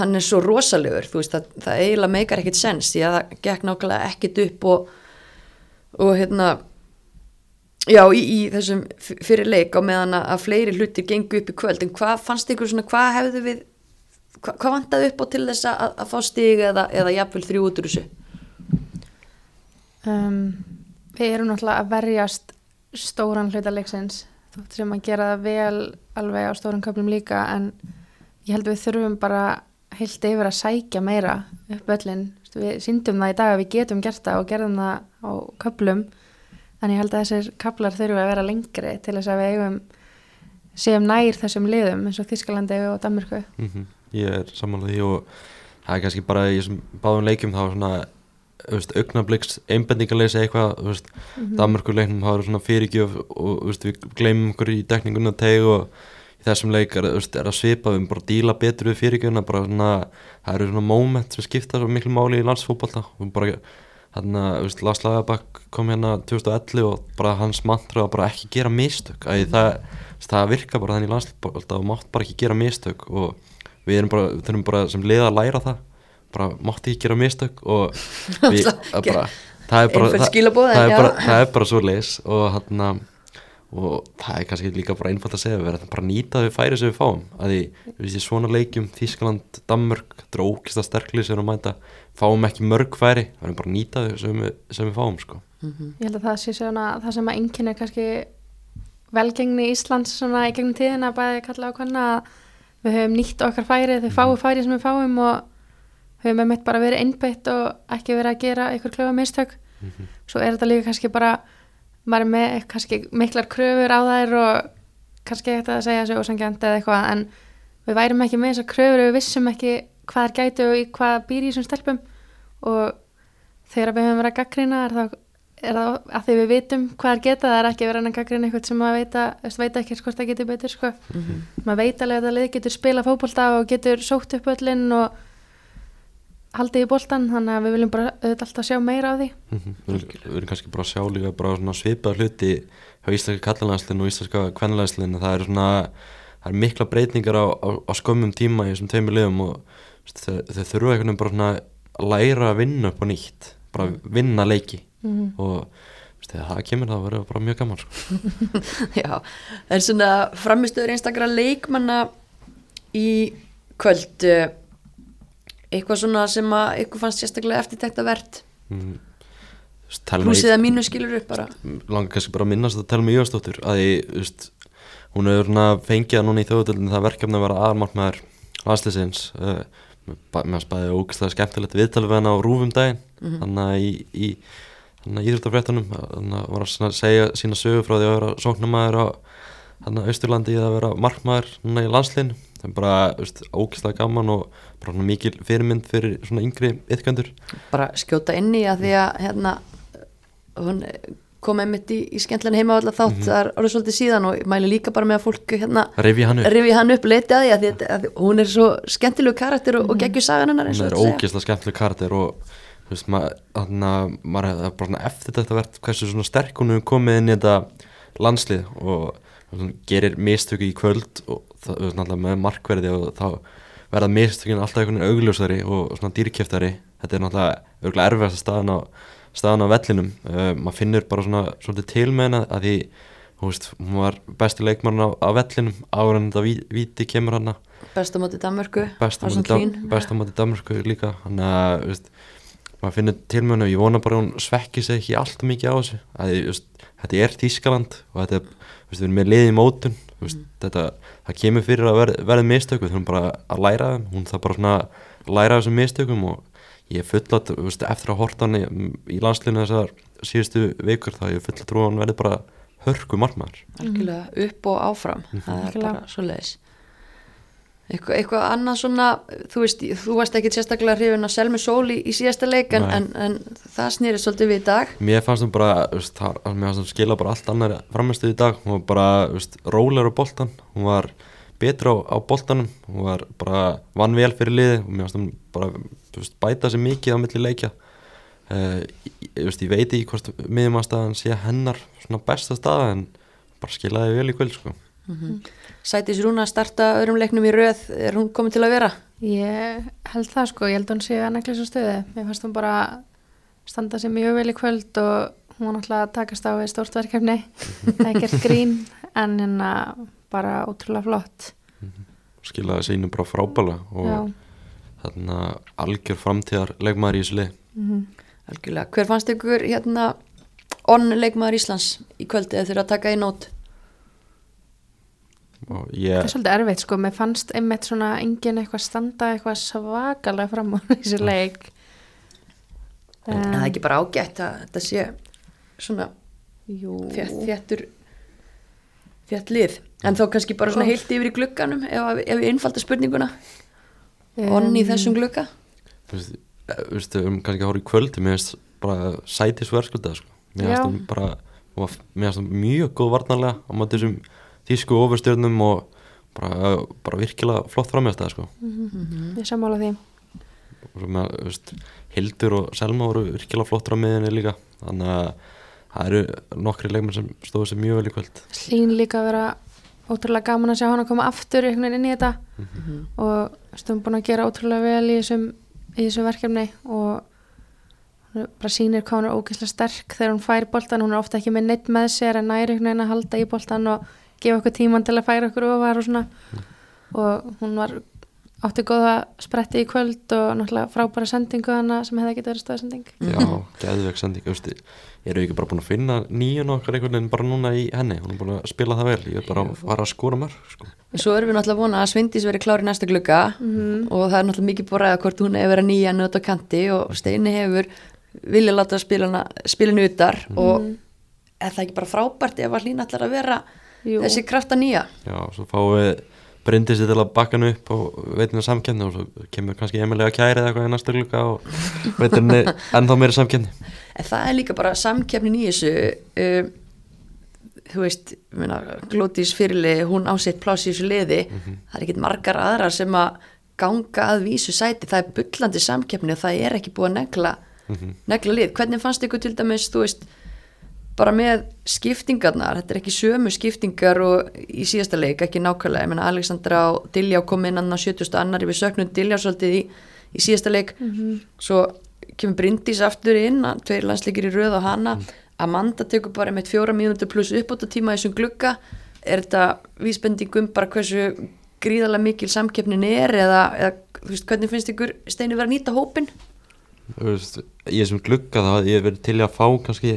hann er svo rosalegur veist, það, það eiginlega meikar ekkit sens því að það gekk nákvæmlega ekkit upp og, og hérna já, í, í þessum fyrir leik á meðan að, fleiri hlutir gengu upp í kvöld, en hvað fannst ykkur svona, hvað hefðu við hvað, hvað vantaði upp á til þess að, að fá stig eða, eða jafnvel þrjú út úr þessu um, við erum náttúrulega að verjast stóran hluta leiksins þótt sem að gera það vel alveg á stóran köflum líka en ég held að við þurfum bara heilt yfir að sækja meira upp öllin við síndum það í dag að við getum gert það og gerðum það á köflum en ég held að þessir köflar þurfum að vera lengri til þess að við eigum séum nær þessum liðum eins og Þískalandi og Danmörku. Mm ég er samanlega því og það er kannski bara í þessum báðum leikjum þá svona augnabliks einbendingarleysi eitthvað mm -hmm. Danmarkuleiknum þá er svona fyrirgjöf og veist, við gleymum okkur í dekningunna teg og í þessum leik er, veist, er að svipa við bara díla betur við fyrirgjöfuna bara svona, það eru svona moment sem skipta svo miklu máli í landsfótbolta og bara að veist, Lars Lagerbakk kom hérna 2011 og bara hans mantra var bara ekki gera mistök að það, það virka bara þannig í landsfólkbólta og mátt bara ekki gera mistök og við erum bara, þurfum bara sem liða að læra það bara mátt ekki gera mistök og við, að bara, það er bara það, það, er bara, það er bara svo leis og hann og það er kannski líka bara einfalt að segja við verðum bara að nýta þau færi sem við fáum að því, þú veist, í svona leikjum Þískland, Danmörk, drókist að sterkli sem við mæta, fáum ekki mörg færi við verðum bara að nýta þau sem við, sem við fáum sko. Ég held að það sé svona það sem að enginn er kannski velgengni Íslands svona í gegnum tíðina bæði kalla á konna að við höfum nýtt okkar færi, þau fáu færi sem við fáum og höfum með mitt bara verið einbeitt og ekki verið að gera einhver klöfa mistök. Svo er þetta líka kannski bara maður er með kannski miklar kröfur á þær og kannski ekkert að segja þessu ósangjant eða eitthvað en við værum ekki með þessar kröfur við vissum ekki hvað er gæti og í hvað býr í þessum stelpum. Og þegar við höfum verið að gaggrina er það, er það að því við vitum hvað er geta það er ekki verið að gaggrina eitthvað sem maður veita, veita ekki hvort það getur betur sko. maður veit alveg að það getur spila fótbolta og getur sótt upp öllin og haldið í boltan þannig að við viljum bara auðvitað alltaf sjá meira á því Mhm. Við erum- við erum kannski bara að sjá líka bara svona svipað hluti hjá íslenska kallanlæslinn og íslenska kvennlæslinn það eru svona það eru mikla breytingar á, á, á skömmum tíma í þessum tveimur liðum og veist, þau, þurfa einhvern veginn bara svona að læra að vinna upp á nýtt bara vinna leiki Mhm. og veist, þegar það kemur það verður bara mjög gaman sko. Já, en svona framistöður einstakra leikmanna í kvöld eh, eitthvað svona sem að eitthvað fannst sérstaklega eftirtekta verð mm. Plussið að mínu skilur upp bara. Langar kannski bara að minnast að tala með Ívarsdóttur að ég, veist, hún hefur svona fengið að núna í þjóðutöldin það verkefni að vera aðmarkmaður landsliðsins uh, með að spæði ógæslega skemmtilegt viðtalið við hana á rúfum daginn þannig að í, í íþróttafréttunum þannig að var að segja sína sögu frá því að vera sóknumæður á þannig að Austurlandi í að vera markmaður núna í landsliðinu það er bara þú veist, ógæslega gaman og bara svona mikil fyrirmynd fyrir svona yngri ytkandur bara skjóta inn í að því að hérna, hún kom einmitt í, í skemmtlen heima allar þátt Mhm. það er orðið svolítið síðan og mæli líka bara með að fólk hérna Rifi hann upp rifi hann upp leiti að því að, því að hún er svo skemmtilegu karakter og, og geggjur sagan hennar eins hún og er þetta segja. ógeðslega skemmtileg karakter og þú veist, maður, þannig að maður er bara svona eftir þetta verð hversu svona sterk hún hefur komið inn í þetta landslið og svona, gerir mistöku í kvöld og það þú með markverði og þá verða mistökin alltaf einhvern veginn augljósari og svona dýrkjöftari þetta er náttúrulega auðvitað erfiðast staðan á, staðan á vellinum. Uh, maður finnur bara svona svolítið til með hennar að því þú veist, hún var besti leikmann á, á vellinum áður en þetta ví- víti kemur hana besta móti Danmörku besta Arsen móti, Klein. Dam, besta móti Danmarku líka. Þannig að þú veist, maður finnur til með henni og ég vona bara hún svekki sig ekki allt mikið á þessu. Að, ég, veist, þetta er Þískaland og þetta er, þú veist, við erum með liði mótun þú veist, þetta, það kemur fyrir að verð, verða mistök við þurfum bara að læra hún þarf bara svona að læra þessum mistökum og ég er fullat, þú veist, eftir að horta hann í, í landslinu þessar síðustu vikur þá ég er fullat trú að hann verði bara hörku margmæður algjörlega upp og áfram. Það er bara svo leiðis eitthvað, eitthvað annað svona þú veist, þú varst ekkit sérstaklega hrifin að Selmi Sól í, í síðasta leik en, en, en það snýrið svolítið við í dag. Mér fannst hún bara, veist, það, mér fannst hún skila bara allt annar framistuð í dag, hún var bara, veist, rólegur á boltan, hún var betra á, á boltanum, hún var bara vann vel fyrir liði og mér fannst hún bara, þú veist, bæta sér mikið á milli leikja. Uh, ég, ég, veist, ég veit ekki hvort miðjumannstæðan sé hennar svona besta staða en bara skilaði vel í kvöld, sko. Sætis Rúna að starta öðrum leiknum í röð er hún komin til að vera? Ég held það sko, ég held hún sé að nekla svo stöðu. Mér fannst hún bara standa sér mjög vel í kvöld og hún var náttúrulega að takast á við stórt verkefni, ekkert grín, en hérna bara ótrúlega flott. Skilaði sínu bara frábæla Já, og þarna algjör framtíðar leikmaður í þessu lið. mhm. Algjörlega. Hver fannst ykkur hérna onn leikmaður Íslands í kvöldi eða þurfa að taka í nót? Og það ég, er svolítið erfitt sko, mér fannst einmitt svona engin eitthvað standa eitthvað svakalega fram á þessu leik. En það er ekki bara ágætt að þetta sé svona Jú, fjett, þéttur þétt lið. En þá kannski bara svona Ó. heilt yfir í glugganum ef, ef ég einfalda spurninguna. Onn í þessum glugga? þú veist, eh, þú veist, um kannski að horfa í kvöldi mér finnst bara sæti sverskölda sko. mér hún bara mér finnst hún mjög góð varnarlega á móti þessum þýsku ofurstjörnum og bara, bara virkilega flott framjast sko. Ég sammála því. og svo með, þú veist, Hildur og Selma voru virkilega á miðinni líka. Þannig að það eru nokkri leikmenn sem stóðu sér mjög vel í kvöld. Hlín líka að vera ótrúlega gaman að sjá hann að koma aftur inn í þetta. Og stum búin að gera ótrúlega vel í þessum, í þessum verkefni og hún bara sýnir hvað hún er ógeðslega sterk. Þegar hún fær boltan, hún er ofta ekki með neitt með sér en næri einhvern veginn að halda í boltan og gefa okkur tíman til að færa okkur ofar og svona. Og hún var átti góða spretti í kvöld og náttúrulega frábæra sendingu hana sem hefði ekki verið stöðsending já, geðveik sending. Þú veist, eru ekki bara búin að finna nýjun okkar einhvern veginn bara núna í henni? Hún er búin að spila það vel, ég er bara að fara að skora mörg sko. Svo erum við náttúrulega vona að Svindís veri klár í næsta glugga. Og það er náttúrulega mikið búið að ræða hvort hún hefur verið nýja nöt á kanti og Steini hefur vilja láta spila hana, spila henni utar og er það ekki bara frábært ef að hlýna allar að vera Jú. þessi krafta nýja. Já, svo fáum við Bryndisi til að bakka hann upp og veitum við samkefni og svo kemur kannski Emilega kæri eða eitthvað í næstu glugga og veitum við ennþá meiri samkefni en það er líka bara samkeppnin í þessu um, þú veist meina, Glótís fyrirlið, hún á sitt pláss í þessu liði, það er ekkit margar aðrar sem að ganga að vísu sæti. Það er bullandi samkeppni og það er ekki búið að negla, negla lið. Hvernig fannst ykkur til dæmis, þú veist bara með skiptingarnar þetta er ekki sömu skiptingar og í síðasta leik, ekki nákvæmlega, ég menna Alexandra og Diljá kom inn annar 70. annari við söknum Diljá svolítið í, í síðasta leik. Svo kemur Bryndís aftur inn, að tveir landsleikir í röð á hana, Amanda tekur bara með fjóra mínútur pluss uppbóta tíma í þessum glugga, er þetta vísbendingum bara hversu gríðarlega mikil samkeppnin er eða, eða þú veist, hvernig finnst ykkur Steini verið að nýta hópin? Þú veist, Ég sem glugga þá ég verið til að fá kannski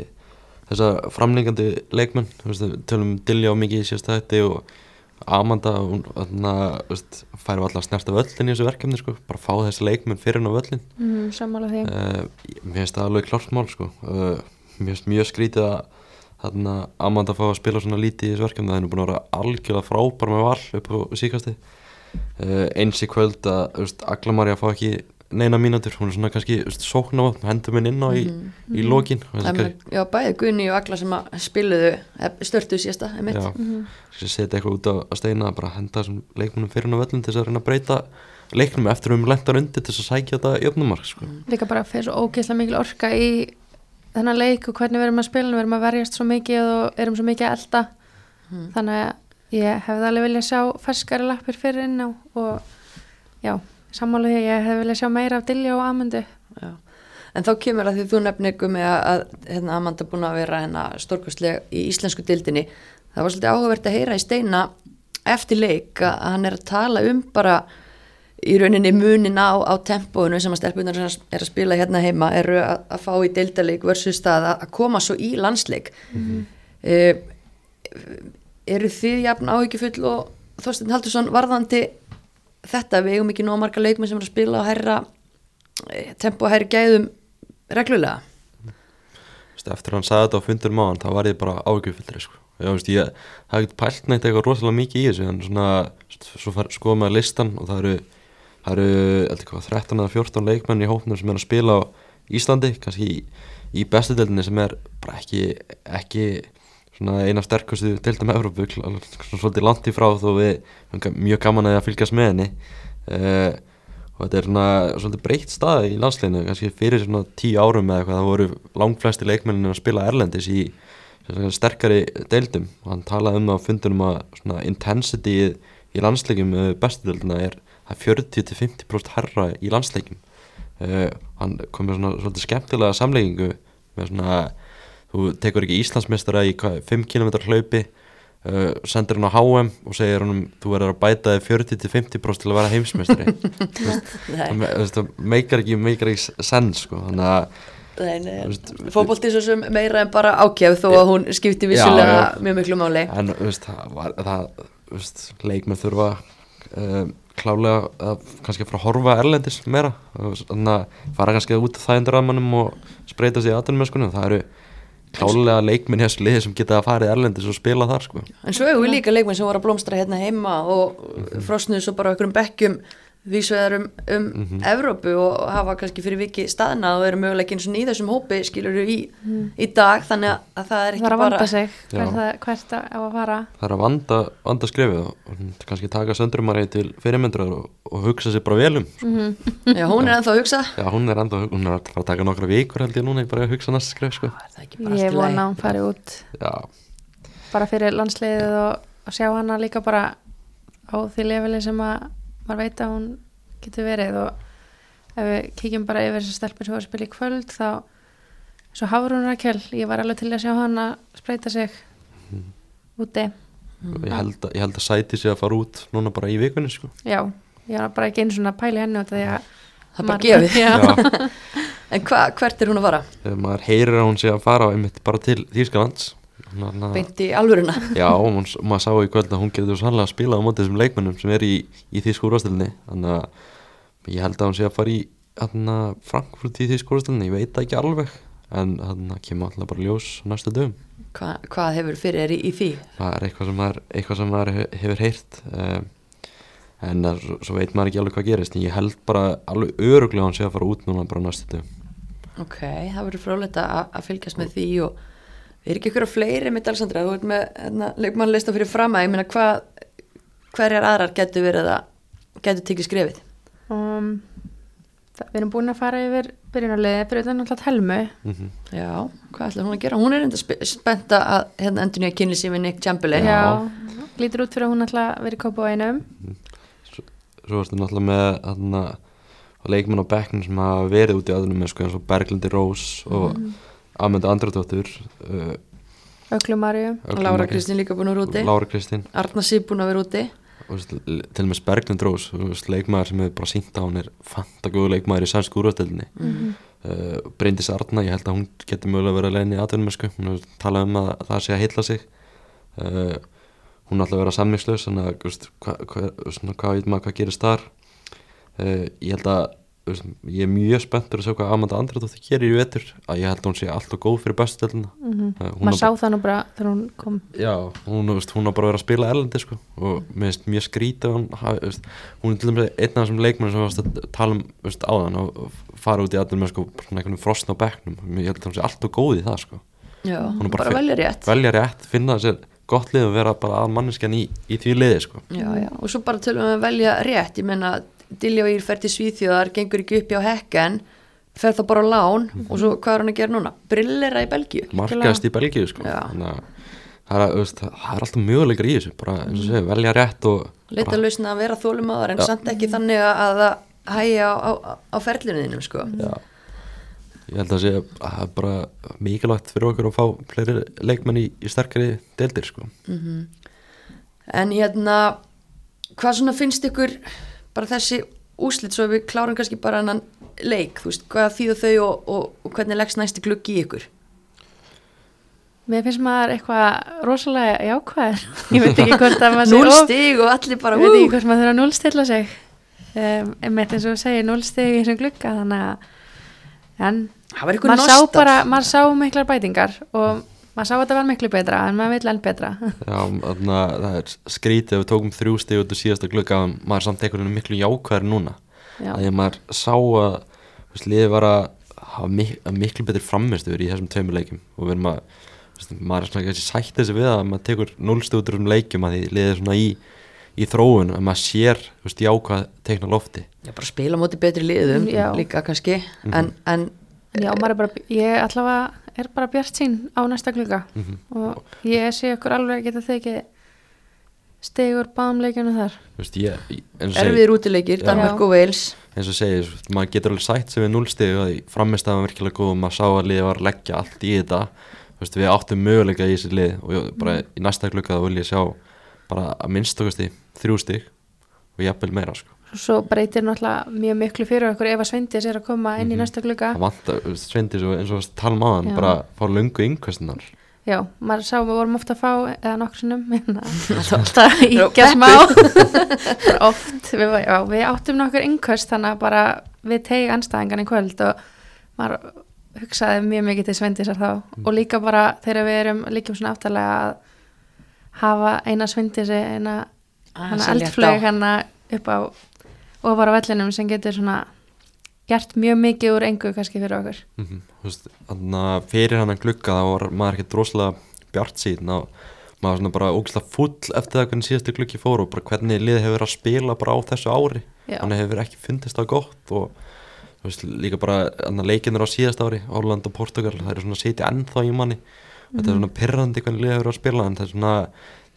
þessa framlengandi leikmenn Þú veist, við tölum um Dilja á mikið í þetta og Amanda hún þarna, þú veist, færi alltaf snert af öllin í þessu verkefni sko, bara fá þessi leikmenn fyrir hann á öllin mm, sammála því. Uh, mér finnst það alveg klársmál sko. uh, mér finnst mjög skrítið að þarna Amanda fá að spila svona lítið í þessu verkefni. Það er nú búin að vera algjörlega frábær með val upp á síkasti uh, eins í kvöld að þú veist, Agla Marja fá ekki neina mínútur hún er svona kannski þú veist, sóknavapn hendur minn inn á í, í lokin og Það þessi er, já, bæði Gunni og Agla sem að spiluðu, störtu síðasta, einmitt. Já, þessi setja eitthvað út á steina bara henda þessum leikmunum fyrir hann á völlum til þess að reyna að breyta leiknum eftir um lentar undir til þess að sækja þetta í öfnumark sko. líka bara fyrir svo ógeðslega mikil orka í þennan leik og hvernig við erum að spila við erum að verjast svo mikið og erum svo mikið að elda þannig að ég hefði alveg viljað sjá ferskari lappir fyrir inn á og já, sammála því að ég hefði viljað sjá meira af Dilja og Amundu Já. En þá kemur að því þú nefnir ykkur með að, hérna, Amanda búin að vera hérna, stórkostlega í íslensku dildinni. Það var svolítið áhugavert að heyra í steina eftir leik að hann er að tala um bara í rauninni munin á, á tempóinu sem að stelpunar er að spila hérna heima eru að, að fá í deildaleik versus það að, að koma svo í landsleik. Mm eru þið jafn áhyggjufull og Þorstein Haldursson varðandi þetta við eigum ekki nóg marga leikmenn sem er að spila og herra tempo að herra gæðum reglulega eftir að hann sagði þetta á fundur máðan þá var ég bara ágjöfildri sko. ég, hafði pælt neitt eitthvað rosalega mikið í þessu en svona, svo skoðum maður listan og það eru, það eru hvað, 13 eða 14 leikmenn í hópnum sem er að spila á Íslandi kannski í, í bestudeldinni sem er bara ekki, ekki svona eina sterkustu deildum Evrópu svolítið langt í frá þó við mjög gaman að fylgjast með henni. Uh, og þetta er svona svolítið breytt stað í landsleginu kannski fyrir svona tíu árum eða eitthvað það voru langflesti leikmenninu að spila Erlendis í sterkari deildum. Og hann talaði um það á fundunum að svona intensity í landsleikum bestudeldina er það 40-50% herra í landsleikum uh, hann kom með svona svolítið skemmtilega samleikingu með svona þú tekur ekki Íslandsmeistara í 5 km hlaupi uh, sendir hann á HM og segir hann þú verður að bæta þig 40-50% til að vera heimsmeistari. Það það meikar ekki, ekki senn sko, þannig að fótbolti svo sem meira en bara ákjæf þó að hún skipti vissulega Já, mjög miklu máli. En veist, það, var, það veist, leikmenn þurfa uh, klálega að kannski að horfa erlendis meira. Þannig að fara kannski út af þægindarramanum og spreita sig í aðtunumöskunum það eru klálega leikmenn í þessu liði sem geta að fara í erlendis og spila þar sko. en svo hefur við líka leikmenn sem voru að blómstra hérna heima og frosnuð svo bara okkur um bekkjum vísveðar um, um Evrópu og hafa kannski fyrir viki staðna og eru möguleikin svona í þessum hópi skilur í, í dag þannig að það er ekki var að bara vanda sig Já. hvert, það, hvert á að fara það er að vanda, vanda skrefið og, kannski taka söndrumari til fyrirmyndrar og, og hugsa sér bara velum sko. já, hún er ennþá að hugsa já, hún er enda, hún er að fara að taka nokkra vikur held ég núna, ég bara að hugsa næsta skref sko. er það ekki bara ég í lagi? vona að hún fari út já, bara fyrir landsliðið og, og sjá hana líka bara á því lefili sem að maður veit að hún getur verið og ef við kíkjum bara yfir þessi stelpur sem voru að spila í kvöld þá svo Hafrún Rakel, ég var alveg til að sjá hana spreita sig úti. Og ég held, að, ég held að sæti sig að fara út núna bara í vikunni sko. já, ég var bara ekki einu svona að pæla í henni út af því að það bara gefið. En hva, hvert er hún að fara? þegar maður heyrir að hún sé að fara einmitt bara til Þýskalands Þannig að- beint í alvöruna. Já, hún, maður sá í kvöld að hún getur sannlega að spila á móti þessum leikmennum sem er í, í þýsku úrvarstöldinni þannig að ég held að hún sé að fara í hana, Frankfurt í þýsku úrvarstöldinni, ég veit ekki alveg. En þannig að kemur alltaf bara ljós næstu dögum. Hva, hvað hefur fyrir þér í, í því? það er eitthvað sem maður, eitthvað sem maður he- hefur heyrt um, en það, svo, veit maður ekki alveg hvað gerist. En ég held bara alveg öruglega að hann sé að fara út núna bara næstu dögum. Ok, það verður frólægt að, að fylgjast með því og er ekki ykkur á fleiri mitt Alessandra, þú ert með hérna, leikmannlista fyrir fram að ég meina hvað hverjar aðrar getur verið að getur tekið skrefið? um, það, við erum búin að fara yfir byrjunarliði fyrir þetta náttúrulega telmu mm Já, hvað ætlar hún að gera? Hún er enda spe- spennt að hérna, endur nýja kynli sér við Nick Chamberlain Já. lítur út fyrir að hún alltaf verið kópa á einum svo varstu náttúrulega með þarna, leikmenn á bekknum sem hafa verið út í sko eins og Berglindi Rós og mm. Amanda Andradóttur uh, Öglumarju Öglu Lára Kristín líka búin að vera úti. Lára Kristín. Arna Sýr búin að vera úti. Og til og með Berglind Rós leikmaður sem hefur bara sínt á hún er fantagóðu leikmaður í sænsku úrvastöldinni Mhm. uh, Bryndis Arna, ég held að hún getur mögulega verið að leiðin í atvinnum sko. hún hefur talað um að það sé að heilla sig. Uh, hún er alltaf að vera hva, hva, svona, hvað veit maður hvað gerist þar? Ég held að ég er mjög spenntur að sjá hvað Amanda Andradóttir gerir í vetur að ég held að hún sé alltaf góð fyrir beststöldina mm -hmm. maður sá það nú bara þegar hún kom Já, hún, veist, hún á bara að vera að spila erlendi sko, og mér finnst mjög skrítið að hún, veist, hún er til dæmis einn af þessum leikmenn sem að tala um veist, áðan og, og fara út í allir með sko, svona einhvern frosn á bekknum ég held að hún sé alltaf góð í það sko. Já, Hún er bara, bara velja rétt velja rétt, finna sér gott lið og vera bara að manneskjan í, í því liði sko. Já, já, og svo bara tölum við að velja rétt ég meina, Og Ír fer til Svíþjóðar gengur ekki upp hjá hekken fer það bara á lán og svo hvað er hann að gera núna? Brillera í Belgíu markaðist í Belgíu sko. Þannig að það er, veist, það er alltaf möguleikar í þessu bara eins og segja, velja rétt og bara, lausna að vera þólumadur en Já. samt ekki þannig að það hægja á, á, á ferlinuðinum sko. já, ég held að sé að það er bara mikilvægt fyrir okkur að fá fleiri leikmenn í, í sterkari deildir sko. en hérna hvað svona finnst ykkur bara þessi úslit svo við klárum kannski bara annan leik þú veist, hvað þýðu þau og, og, og hvernig leggst næsti gluggi í ykkur? Mér finnst maður eitthvað rosalega jákvæður. Ég veit ekki hvort að maður sé núl of- stig og allir bara ég veit ekki hvort maður þurfa að núlstilla sig. Um, einmitt eins og þú segir núlstig í þessum glugga þannig að en maður sá bara, maður sá miklar bætingar og maður sá að þetta var miklu betra en maður vil enn betra. Já, þarna, það er skrítið ef við tókum þrjú stig út úr síðasta glugga að maður er samt einhvern veginn miklu jákvæður núna. Já. að ég maður sá að veist, liðið var að hafa mik að miklu betri framistuður í þessum tveimur leikjum. Og við erum að veist, maður er svona ekki sætt þessi við að maður tekur núlstig út úr þessum leikjum að því liðið er svona í, í þróun að maður sér veist, jákvæð teikna lofti. Já, bara spila móti betri liðum Já. líka kannski en, en Já, maður er bara, ég allavega er bara bjart sín á næsta glugga Mhm. og ég sé okkur alveg að geta þekið stegur báðum leikjunum þar Þú veist, ég, eins og segi- erfiðir útileikir. Danmark og Wales eins og segir, maður getur alveg sætt sem við núlstegu að framistæðan var virkilega góð og maður sá að liðið var að leggja allt í þetta Þú veist, við áttum möguleika í þessi lið og ég, bara í næsta klukka þá vil ég sjá bara að minnst okkur þrjú stig og jafnvel meira sko. Svo breytir náttúrulega mjög miklu fyrir okkur ef að Sveindis er að koma inn í næsta glugga. Það vantar, þú veist, sveindis og eins og að tala um Já. bara fá löngu yngvestunar Já, maður sá, við vorum ofta að fá eða nokkur sinnum alltaf íkja Já, smá. Oft, við, já, við áttum nokkur innköst þannig að bara við tegi anstæðingan í kvöld og maður hugsaði mjög mikið til Sveindisar þá. Mm. og líka bara þegar við erum líka svona aftalega að hafa eina Sveindisi eina eldflög hana upp á ofar á vellinum sem getur svona gert mjög mikið úr engu kannski fyrir okkur. Mm -hmm. veist, að fyrir hann glukka þá var maður ekkert rosalega bjart síðan og maður var svona bara ógislega full eftir það hvernig síðasti glukki fór og bara hvernig liðið hefur verið að spila bara á þessu ári. Hann hefur ekki fundist það gott og veist, líka bara leikinir á síðast ári, Holland og Portugal það eru svona að sitja ennþá í manni. Þetta er svona pirrandi hvernig liðið hefur verið að spila en það er svona,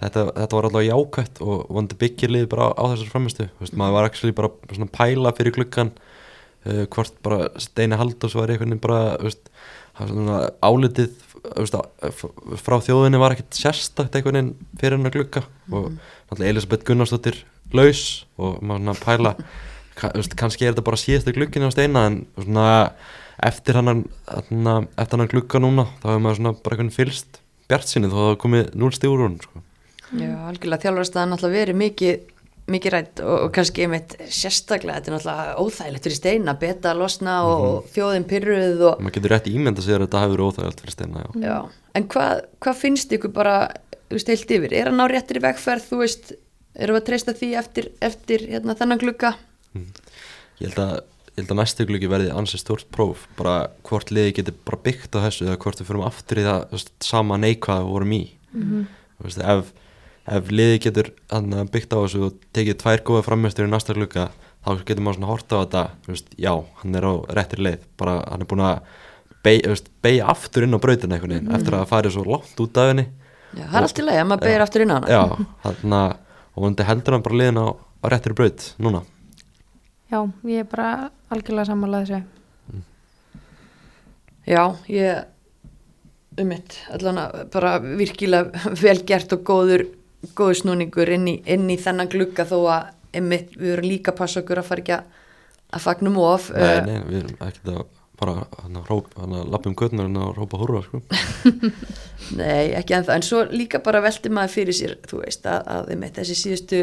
þetta, þetta var alltaf jákvætt og vondi byggir liðið bara á, á þessar framistu veist, maður var ekki bara svona pæla fyrir glukkan uh, hvort bara Steini Halldórs var einhvern veginn bara veist, álitið veist, frá þjóðinni var ekkert sérstakt einhvern veginn fyrir hennar glukka og náttúrulega Elisabeth Gunnarsdóttir laus og maður svona pæla veist, kannski er þetta bara síðasta glukkin á Steina en svona eftir hann eftir hann glukka núna þá hefur maður svona bara einhvern fylst bjart sinni þó að það komið núl stígur hún sko. Já, algjörlega. Þjálfarstaðan alltaf verið mikið mikið rætt og, og kannski einmitt sérstaklega, þetta er náttúrulega óþægilegt fyrir steina, beta að losna og, Mhm. og þjóðin pyrruð og maður getur rétt ímynda sér að þetta hefur óþægilegt fyrir steina já. já, en hvað hva finnst ykkur bara, þú veist, heilt yfir? Er hann á réttir í vegferð, þú veist? Við að treysta því eftir, eftir hérna, þennan glugga? Ég held að að næstu gluggi verði ansið stórt próf. Bara hvort liði getur bara byggt á þessu eða hvort við fyrir aftur í það sama neikvað við vorum í. Þú veist, ef, ef liði getur hann, byggt á þessu og tekið tvær góða frammeistur í næsta glugga þá getur maður svona horta á þetta veist, já, hann er á réttir leið bara hann er búin að beigja bey aftur inn á brautina einhvern veginn eftir að það farið svo langt út af henni. Já, það er allt í lagi, að maður beir aftur inn á hana. Já, hann og hann heldur hann bara liðin á, á réttir braut núna. Já, ég er bara algjörlega sammálað þessu. Já, ég um mitt, allan að bara virkilega vel gert og góður góður snúningur inn í, inn í þennan glugga þó að einmitt, við erum líka að passa okkur að fara ekki að, fagnum of nei, Eh, nei, við erum ekkert að bara hann að, hróp, hann að lappa um göttunar en að rópa húrra sko. Nei, ekki ennþá, en svo líka bara velti maður fyrir sér, þú veist, að, að einmitt, þessi síðustu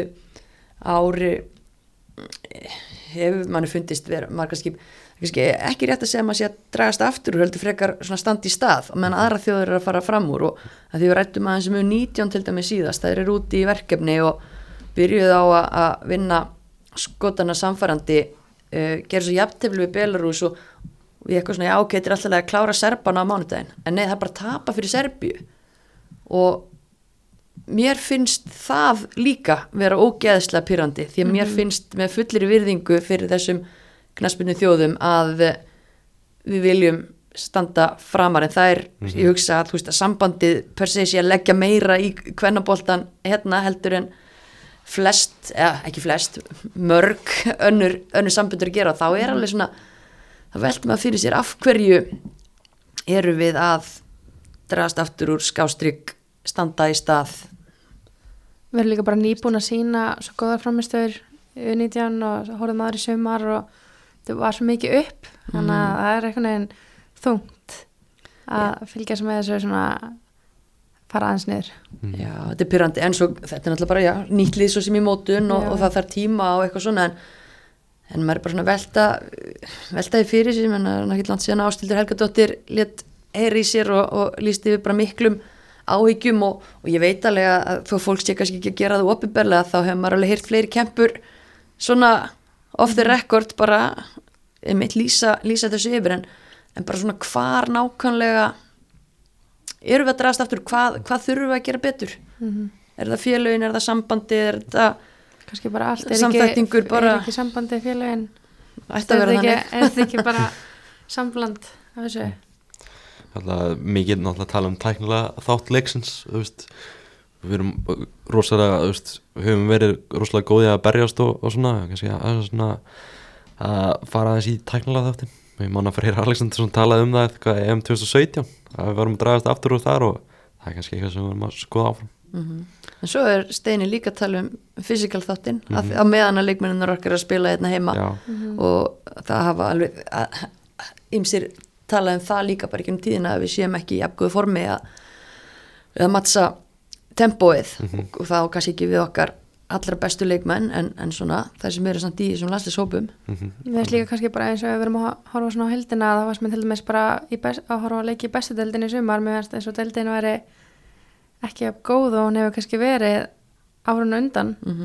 ári eh, hefur manni fundist vera margarskip, ekki rétt að segja að maður sé að dragast aftur og heldur frekar standi í stað og meðan aðra þjóður eru að fara fram úr. Og því við rættum aðeins um 19 til dæmi síðast, það eru úti í verkefni og byrjuð á að, vinna skotana samfærandi uh, gera svo jafntefli við Belarus og við eitthvað svona, já, ok, þetta er alltaf að klára Serbana á mánudaginn, en nei, það er bara að tapa fyrir Serbíu. Og mér finnst það líka vera ógeðslega pyrrandi því að mér finnst með fullir virðingu fyrir þessum knaspinu þjóðum að við viljum standa framar. En það er, ég hugsa að, þú veist, að sambandið per se sé að leggja meira í kvennaboltan hérna heldur en flest, eða ekki flest mörg önnur, önnur sambundur að gera. Þá er alveg svona það velt maður fyrir sér af hverju eru við að dragast aftur úr skástrygg standa í stað. Við erum líka bara nýbúin að sína svo góðar framistöður við 19 og horfðum aðri sumar og það var svo mikið upp þannig að það er einhvern veginn þungt að fylgjast með þessu svona fara aðeins niður. Já, þetta er pyrrandi en svo þetta er náttúrulega bara já, nýtt lið svo sem í mótun og, og það þarf tíma og eitthvað svona en, en maður er bara svona velta veltaði fyrir sér, menn að náttúrulega langt síðan ástildur Helgadóttir let heyri í sér og, og lísti við bara miklum áhyggjum og, og ég veit alveg að þó fólk sé kannski ekki að gera það opinberlega þá hefur maður alveg heyrt fleiri kempur svona off the record bara einmitt lýsa, lýsa þessu yfir en, en bara svona hvar nákvæmlega erum við að dragast aftur, hvað, hvað þurfum við að gera betur? Er það félögin, er það sambandi er það, kannski bara allt er ekki, bara- er ekki sambandi félagin ætti að vera er þetta þannig. ekki, er ekki bara sambland af þessu? Alltaf, mikið náttúrulega tala um tæknilega þátt leiksins við erum rosalega höfum verið rosalega góði að berjast og, og svona, kannski að, svona að fara aðeins í tæknilega þáttin ég man að Freyr Alexandersson talaði um það eftir EM 2017 að við varum að dragast aftur úr þar og það er kannski eitthvað sem við varum að skoða áfram. En svo er Steini líka að tala um physical þáttinn, að, að meðan að leikmennunar okkar að spila hérna heima. Já, og það hafa alveg ymsir talað um það líka bara ekki um tíðina að við séum ekki í jafngóðu formi að, að mattsa tempóið. Og, og þá kannski ekki við okkar allra bestu leikmenn en, en svona það sem eru samt í þessum landslishópum Mér finnst líka kannski bara eins og við erum að horfa svona á heldina það var sem til dæmis bara í best, að horfa að leiki í bestu deildinni í sumar. Mér finnst eins og deildin væri ekki af góð og hún hefur kannski verið árun undan. Mm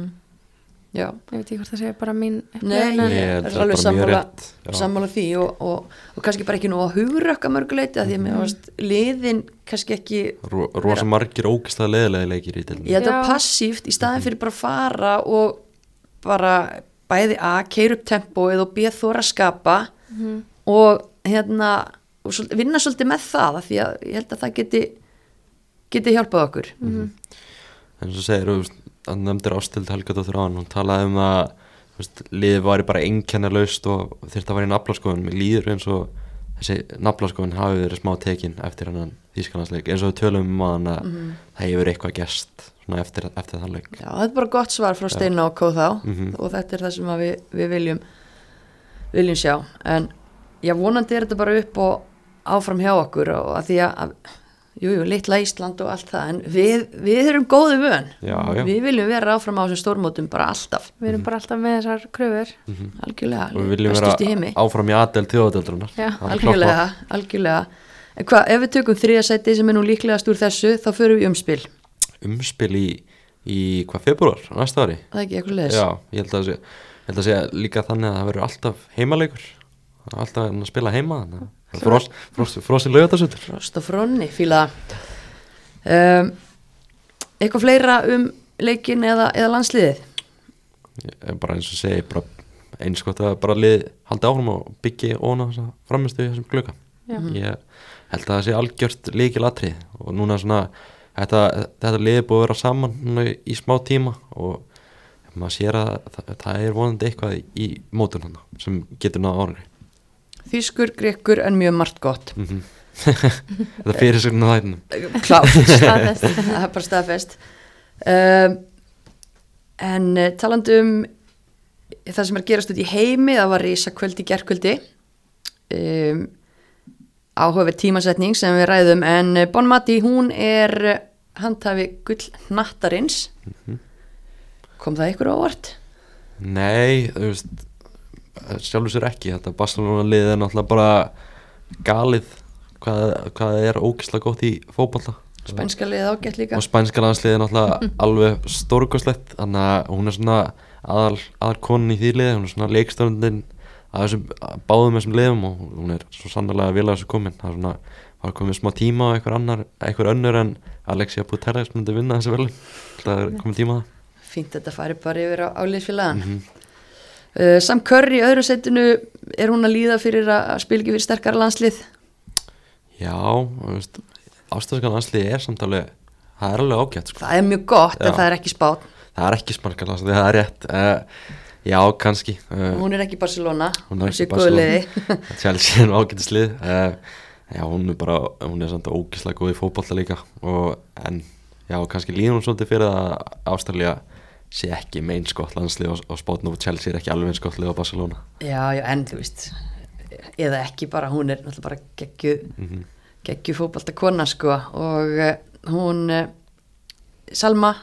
já, ég veit ekki hvort það sé bara mín Nei, en- ég er held að alveg sammála- sammála því og, og, og kannski bara ekki nú að hugrökka mörguleiti að því að mér varst liðin kannski ekki Ro rosa margir ógæslega leðilega leikir í til ég held að passíft í staðin fyrir bara að fara og bara bæði að keira upp tempóið og býða þóra að skapa Mhm. og hérna og svol- vinna svolítið með það af því að ég held að það geti geti hjálpað okkur. Mhm. en svo segir, þú veist, hann nefndir ástild Helgadóttir á hann, hún talaði um að veist, liðið væri bara einkennalaust og þurfti að vera í naflaskoðun. Mér líður eins og þessi naflaskoðun hafi verið smá tekin eftir hennan þýskanlandsleik, eins og við tölum um að hann að það hefur eitthvað svona eftir, eftir þann leik. Já, þetta er bara gott svar frá Steina og Kóð þá. Mhm. og þetta er það sem við, við viljum viljum sjá. En já, vonandi er þetta bara upp og áfram hjá okkur og að því að, að jú, jú, litla Ísland og allt það en við, við erum góðu vön. Já, já. við viljum vera áfram á þessum stórmótum bara alltaf, við erum bara alltaf með þessar kröfur. Algjörlega og við viljum vera áfram í aðdel þjóðadeldrunar Já. algjörlega, algjörlega. En hvað, ef við tökum þriðasæti sem er nú líklegast úr þessu, þá förum við umspil. Umspil í, í hvað februar næsta ári? Það er ekki eitthvað leðis Já, ég held að það sé, ég held að sé líka þannig að það verður alltaf heimaleikur alltaf að spila heima frost, frost, frost í laugatasöldur Frost og fronni, fíla um, eitthvað fleira um leikin eða, eða landsliðið? Bara eins og segi bara eins gott að bara lið haldi áfram og byggi óna framistu í þessum glöka Já. ég held að það sé algjört líkil atrið og núna svona þetta, þetta lið er búið að vera saman í, smá tíma og maður sér að það, það er vonandi eitthvað í mótun hann sem getur náða árangri Þýskur, grekkur en mjög margt gott. Mm þetta fyrir sig náða þættinum klátt það er bara staðfest. Um, en uh, talandi um það sem er gerast út í heimi það var rísa kvöldi gerkvöldi um, áhugaverð tímasetning sem við ræðum en uh, Bon Mati hún er uh, handhafi gull nattarins kom það ykkur á óvart? Nei, þú veist sjálfur sér ekki, þetta Barcelona lið er náttúrulega bara galið hvað, hvað það er ógislega gott í fótballa Spænska liðið ágætt líka. Og spænska landslið er náttúrulega alveg stórkoslegt þannig að hún er svona aðal, aðal konin í því liði, hún er svona leikstöndin að þessum, báðum þessum liðum og hún er svo sannlega vel að þessu komin. Það er svona, var komið smá tíma á einhver annar einhver önnur en Alexia Putellas myndi vinna þessu velum það er komið tíma það. Fínt þetta fari bara yfir á, á liðsfélagan Mhm. uh, Sam Curry í öðru setinu er hún að líða fyrir að að spila ekki fyrir sterkara landslið? Já, Ástöðskan landsliði er samt alveg það er alveg ágætt sko. það er mjög gott en Já. það er ekki spátt það er ekki smarkar landsliði, það er rétt. Uh, Já, kannski. Uh, hún er ekki Barcelona Hún er ekki Barcelona. Chelsea er ágættislið uh, Já, hún er bara hún er samt ógislega góð í fótbolta líka. Og, en já, kannski líður hún svolítið fyrir að Ástralja sé ekki með eins gott landslið og, og spátn og Chelsea er ekki alveg eins gott lið á Barcelona já, já, en þú veist eða ekki bara, hún er náttúrulega bara geggju mm geggju fótbalta kona sko og uh, hún uh, Salma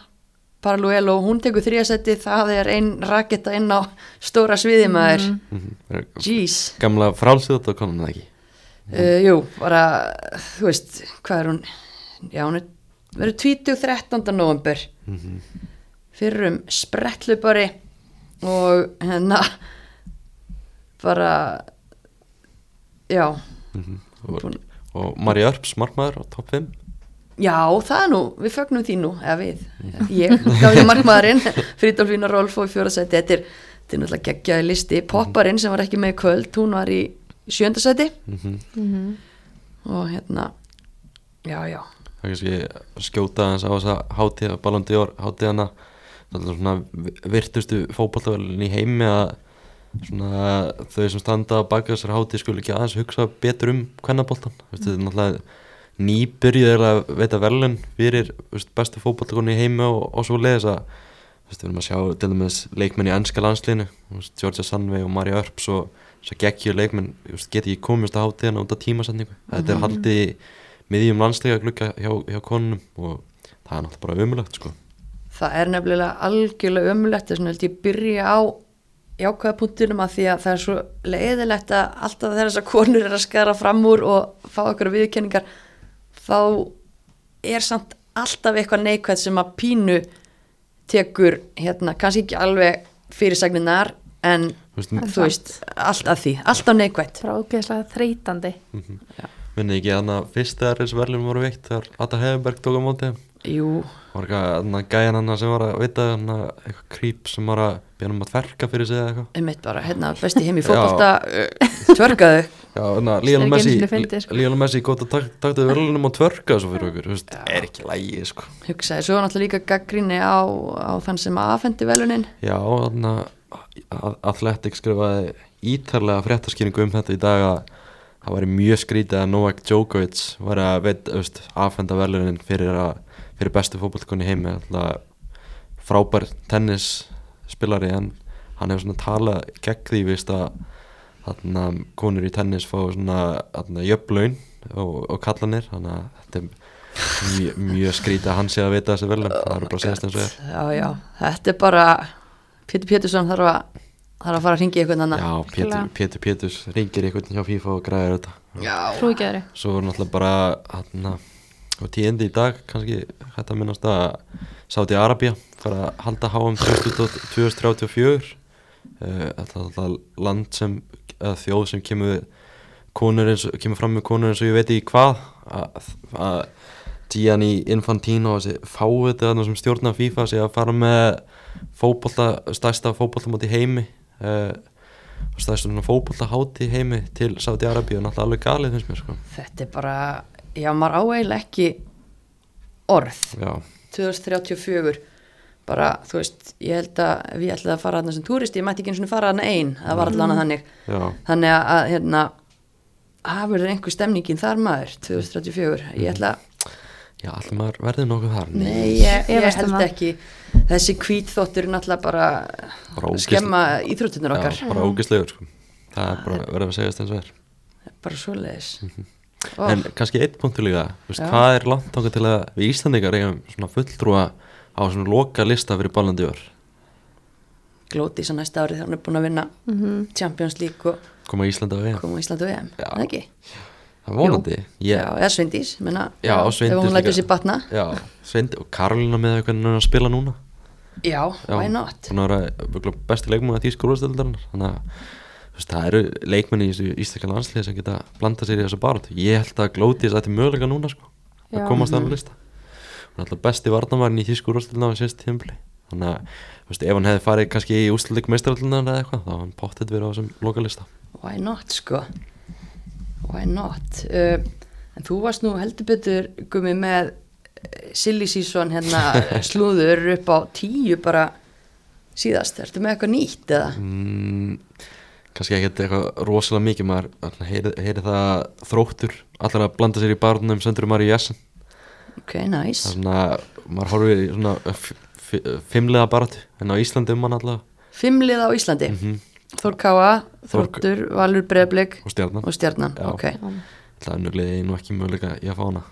Paraluelo, hún tekur þrjasetti það er ein raketta inn á stóra sviði maður -hmm. jeez Gamla frálsið og konan það ekki Uh, jú, bara, þú veist, hvað er hún? Já, hún er, verður 20. 13. november mm fyrir um sprettlupari og hérna bara, já, -hmm. og, og Mari Örps, markmaður á topp 5 já, það er nú, við fögnum því nú, eða við, ég, gaf ég markmaðurinn, Frídolfína Rolf og fjórasæti, þetta er, þetta er náttúrulega geggjaði listi, popparinn sem var ekki með í kvöld, hún var í sjöndasæti mm -hmm. Mhm. og hérna, já, já, það er kannski skjóta hans á þessa hátíða, Ballon d'Or hátíðana svona virtustu fótballtafélun í heimi að svona þau sem standa á baka þessar hátíð skulu ekki aðeins hugsa betur um kvennaboltan, þetta er náttúrulega nýbyrjuð að veita verðlun fyrir veist, bestu fótballtakonni í heimi og, og svo leiðis að við erum að sjá til dæmis leikmenn í ennska landslínu Georgia Sandvei og Mari Örps og svo geggju leikmenn geti ekki komist á hátíðana út af tímasetningu. Þetta er haldið í miðjum landsleika glukka hjá, hjá konunum og það er náttúrulega bara umulagt sko. Það er nefnilega algjörlega ömulegt þess vegna held ég byrja á jákvæða punktinum að því að það er svo leiðilegt að alltaf þegar þessar konur er að skara fram úr og fá okkur viðkenningar þá er samt alltaf eitthvað neikvæð sem að pínu tekur hérna, kannski ekki alveg fyrirsagninar en En þú veist, allt að því, alltaf neikvætt. Bara ógeðslega þreytandi. Minni ekki að fyrst þegar þessu verðlun voru veitt þegar Atta Hefenberg tók á móti þeim. Jú, var eitthvað gæjan hann sem var að veita hann eitthvað krýp sem var að byrja um að tverka fyrir sig eða eitthvað? Einmitt bara, hérna, besti heim í Það er Lionel ekki Messi sko. Lionel Messi gott að tak, takta verðlunum og tverka svo fyrir okkur, þú veist, er ekki lægi sko. hugsaði, svo var náttúrulega líka gaggrinni á, á þann sem afhendi velunin Já, þannig að Athletic skrifaði ítarlega fréttaskýringu um þetta í dag að það væri mjög skrítið að Novak Djokovic var að veit, veist, afhenda verðlunin fyrir, að, fyrir bestu fótballkonni heimi alltaf frábær tennisspilari en hann hefur svona talað gegn því veist að þarna konur í tennis fá svona þarna jöfnlaun og, og kallanir þannig að þetta er mjög, mjög skrítið að hann sé að vita þessi velum það er bara að segja eins og er. Já, já, þetta er bara Pétur Pétursson þarf að þarf að fara að ringi eitthvað annan. Já, Pétur. Pétur Péturs ringir einhvern hjá FIFA og græðir þetta. Já, Trú ekki öðru Svo voru náttúrulega bara hann, á tíðindi í dag kannski hægt að minnast að Sáti Arabia fara að halda HM 2034 uh, alltaf land sem þjóð sem kemur eins, og- kemur fram með konur eins og ég veit ekki hvað. Að, Gianni Infantino og fáið þetta sem stjórna FIFA sé að fara með fótbolta, stærsta fótboltamót í heimi. Uh, stærsta í heimi til Sáti Arabia og náttúrulega alveg galið finnst mér sko. Þetta er bara Já, maður á eiginlega ekki orð. Já, 2034 bara, þú veist, ég held að ég ætlaði að fara þarna sem túristi, ég mætti ekki eins og fara þarna ein, það var allan að þannig. Já, þannig að, að hérna hafur það einhver stemningin þar maður 2034, ég ætla já, allir maður verður nokkuð þar. Nei, ég, ég um held það. ekki. Þessi hvítþóttur er náttúrulega bara skemma íþróttunar okkar. Já, bara ógislegur sko. Það er bara verið að segja þess eins og er. Bara svoleiðis Mhm. En kannski einn punktur líka, veist, Já. hvað er langt ánga til að við Íslandingar eigum svona fulltrúa á svona loka lista fyrir ballandi ör glóti svo næsta árið, hann er búin að vinna Mhm. Champions League og koma Íslandi á EM koma á Íslandu EM, Já. það ekki? Það er vonandi Já, ég, eða Sveindís, menna, Já, ef Sveindís hún lætur líka. sér batna Já, Sveindi og Karolina með eitthvað hann er að spila núna Já, Já, why not? Hún er að besti leikmuna í skólastildarinnar Þannig að veist, það eru leikmenni í þessu íslenska landsliði sem geta blanda sér í þessu barnd Ég held að Glótis ætti möguleika núna sko að Já. komast þannig lista Hún er alltaf besti varnamærin í því skólastildarinnar á sérst tímpli Þannig að veist, ef hann hefði farið kannski í úsleik meistarallunar eða eitthvað þá hann pottet verið á þessum lokalista Why not, sko? Why not? Uh, en þú varst nú heldur betur gummi með uh, silly season hérna slúður upp á tíu bara síðast. Ertu með eitthvað nýtt eða? mm, kannski ekkert eitthvað rosalega mikið maður heyri, heyri það að þróttur allar að blanda sér í barnum sendur maður í jessin Ok, nice. svona, maður horfir í svona fimmlega baratu en á Íslandi um hann allavega Fimmlið á Íslandi. mm Þór Káa, Þór- Þróttur, Valur Breiðblik og stjarnan og Stjarnan. Já. Ok. það er nöglið nú ekki möguleika í að fá hana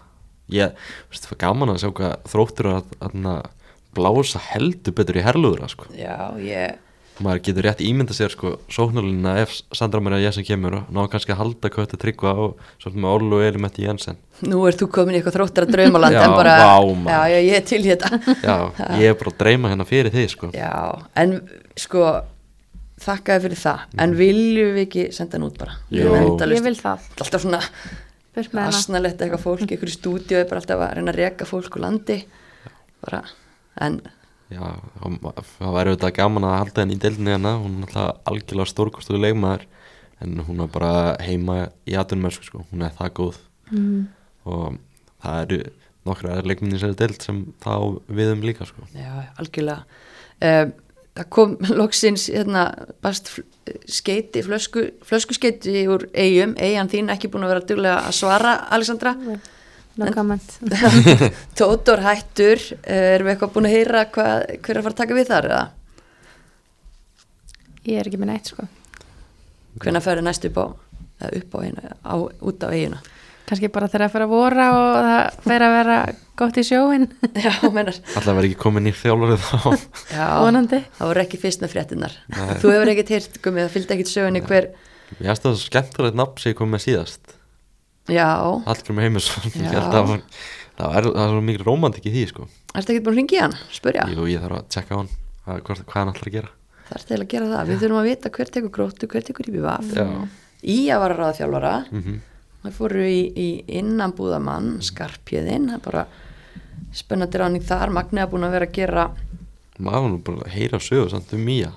ég, veist, það var gaman að sjá hvað þróttur er að, að, að blása heldur betur í herluðura sko. Já, ég... maður getur rétt ímynda sér sko sóknarlunina ef Sandra Maria Jensen kemur og ná kannski að halda kvötta tryggva og svolítið með Orlu og Elimetti Jensen. Nú ert þú komin í eitthvað þróttara draumaland Já, en bara... vá, já, já, ég er til þetta. já, ég er bara að dreyma hérna fyrir því sko. Já, en sko þakkaði fyrir það, en viljum við ekki senda hann út bara? Ég vil það. Alltaf svona asnalett eitthvað fólk, eitthvað í stúdíu er bara alltaf að reyna að reka fólk úr landi. Bara, en já, það væri auðvitað gaman að halda henni í deildinni hérna. Hún er alltaf algjörlega stórkostuðu leikmaður en hún er bara heima í atunumörsku sko, hún er það góð. Mm. og það eru nokkra leikminni sem er deild sem þá við um líka sko. Já, algjörlega. Um, það kom loksins hérna, skeiti, flösku, flöskuskeiti úr eigum, eigan þín ekki búin að vera duglega að svara, Alexandra. Comment Tótor hættur, eh, erum við eitthvað búin að heyra hvað, hver er að fara að taka við þar eða? Ég er ekki með neitt sko. Hvenær ferði næst upp á, eða upp á, eina, á út á eiguna Kannski bara þegar að fyrir að vora og það fer að vera gott í sjóin já, mennar alltaf verið ekki komin í þjálfarið þá. Já, Vonandi. það voru ekki fyrst með fréttinnar þú hefur ekkert gummi, það fylgdi ekkert sögunni hver, ég aðst að það er skemmtilegt nafn sem ég kom með síðast já. Hallgrim Heimisson ég Já. held að það var, það er, það er svo mikið rómantik í því sko. Ertu ekkert búin að ringi hann, spurja Jú, ég þarf að tjekka á hann. Hvað, hvað hann ætlar að gera. Það er til að gera það, við þurfum að vita hver tekur gróttu, hver tekur í Já. í að vara ráða þjálfara. Mm það fóru í, í innanbúðamann skarpjöðinn, það er bara spennandi ráning þar, Magni að búin að vera að gera maður nú bara að heyra sögu samt um Mía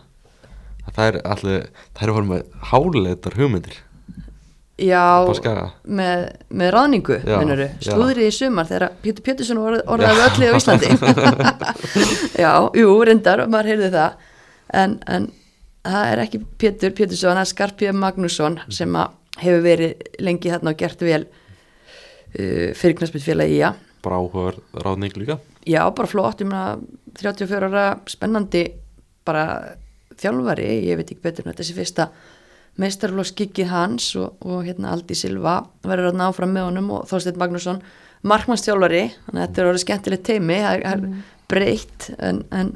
að það er allir það er að fara með háleitar hugmyndir já, með, með já. slúðrið í sumar þegar Pétur Pétursson orð, orðaði öllið á Íslandi. Já, jú, reyndar maður heyrði það. En, en það er ekki Pétur Pétursson, það er Skarpjöð Magnússon sem hefur verið lengi þarna og gert vel uh, fyrir að bara áhugaður ráðning líka. Já, bara flott, ég meina 34 ára spennandi bara þjálfari, ég veit ekki betur en þetta sé fyrsta meistarflokksgiggið hans og, og hérna Aldi Silva verður að ná fram með honum og Þorsteinn Magnússon markmannstjálfari þannig að þetta er orðið skemmtilegt teimi það er, Mm. er breytt en, en,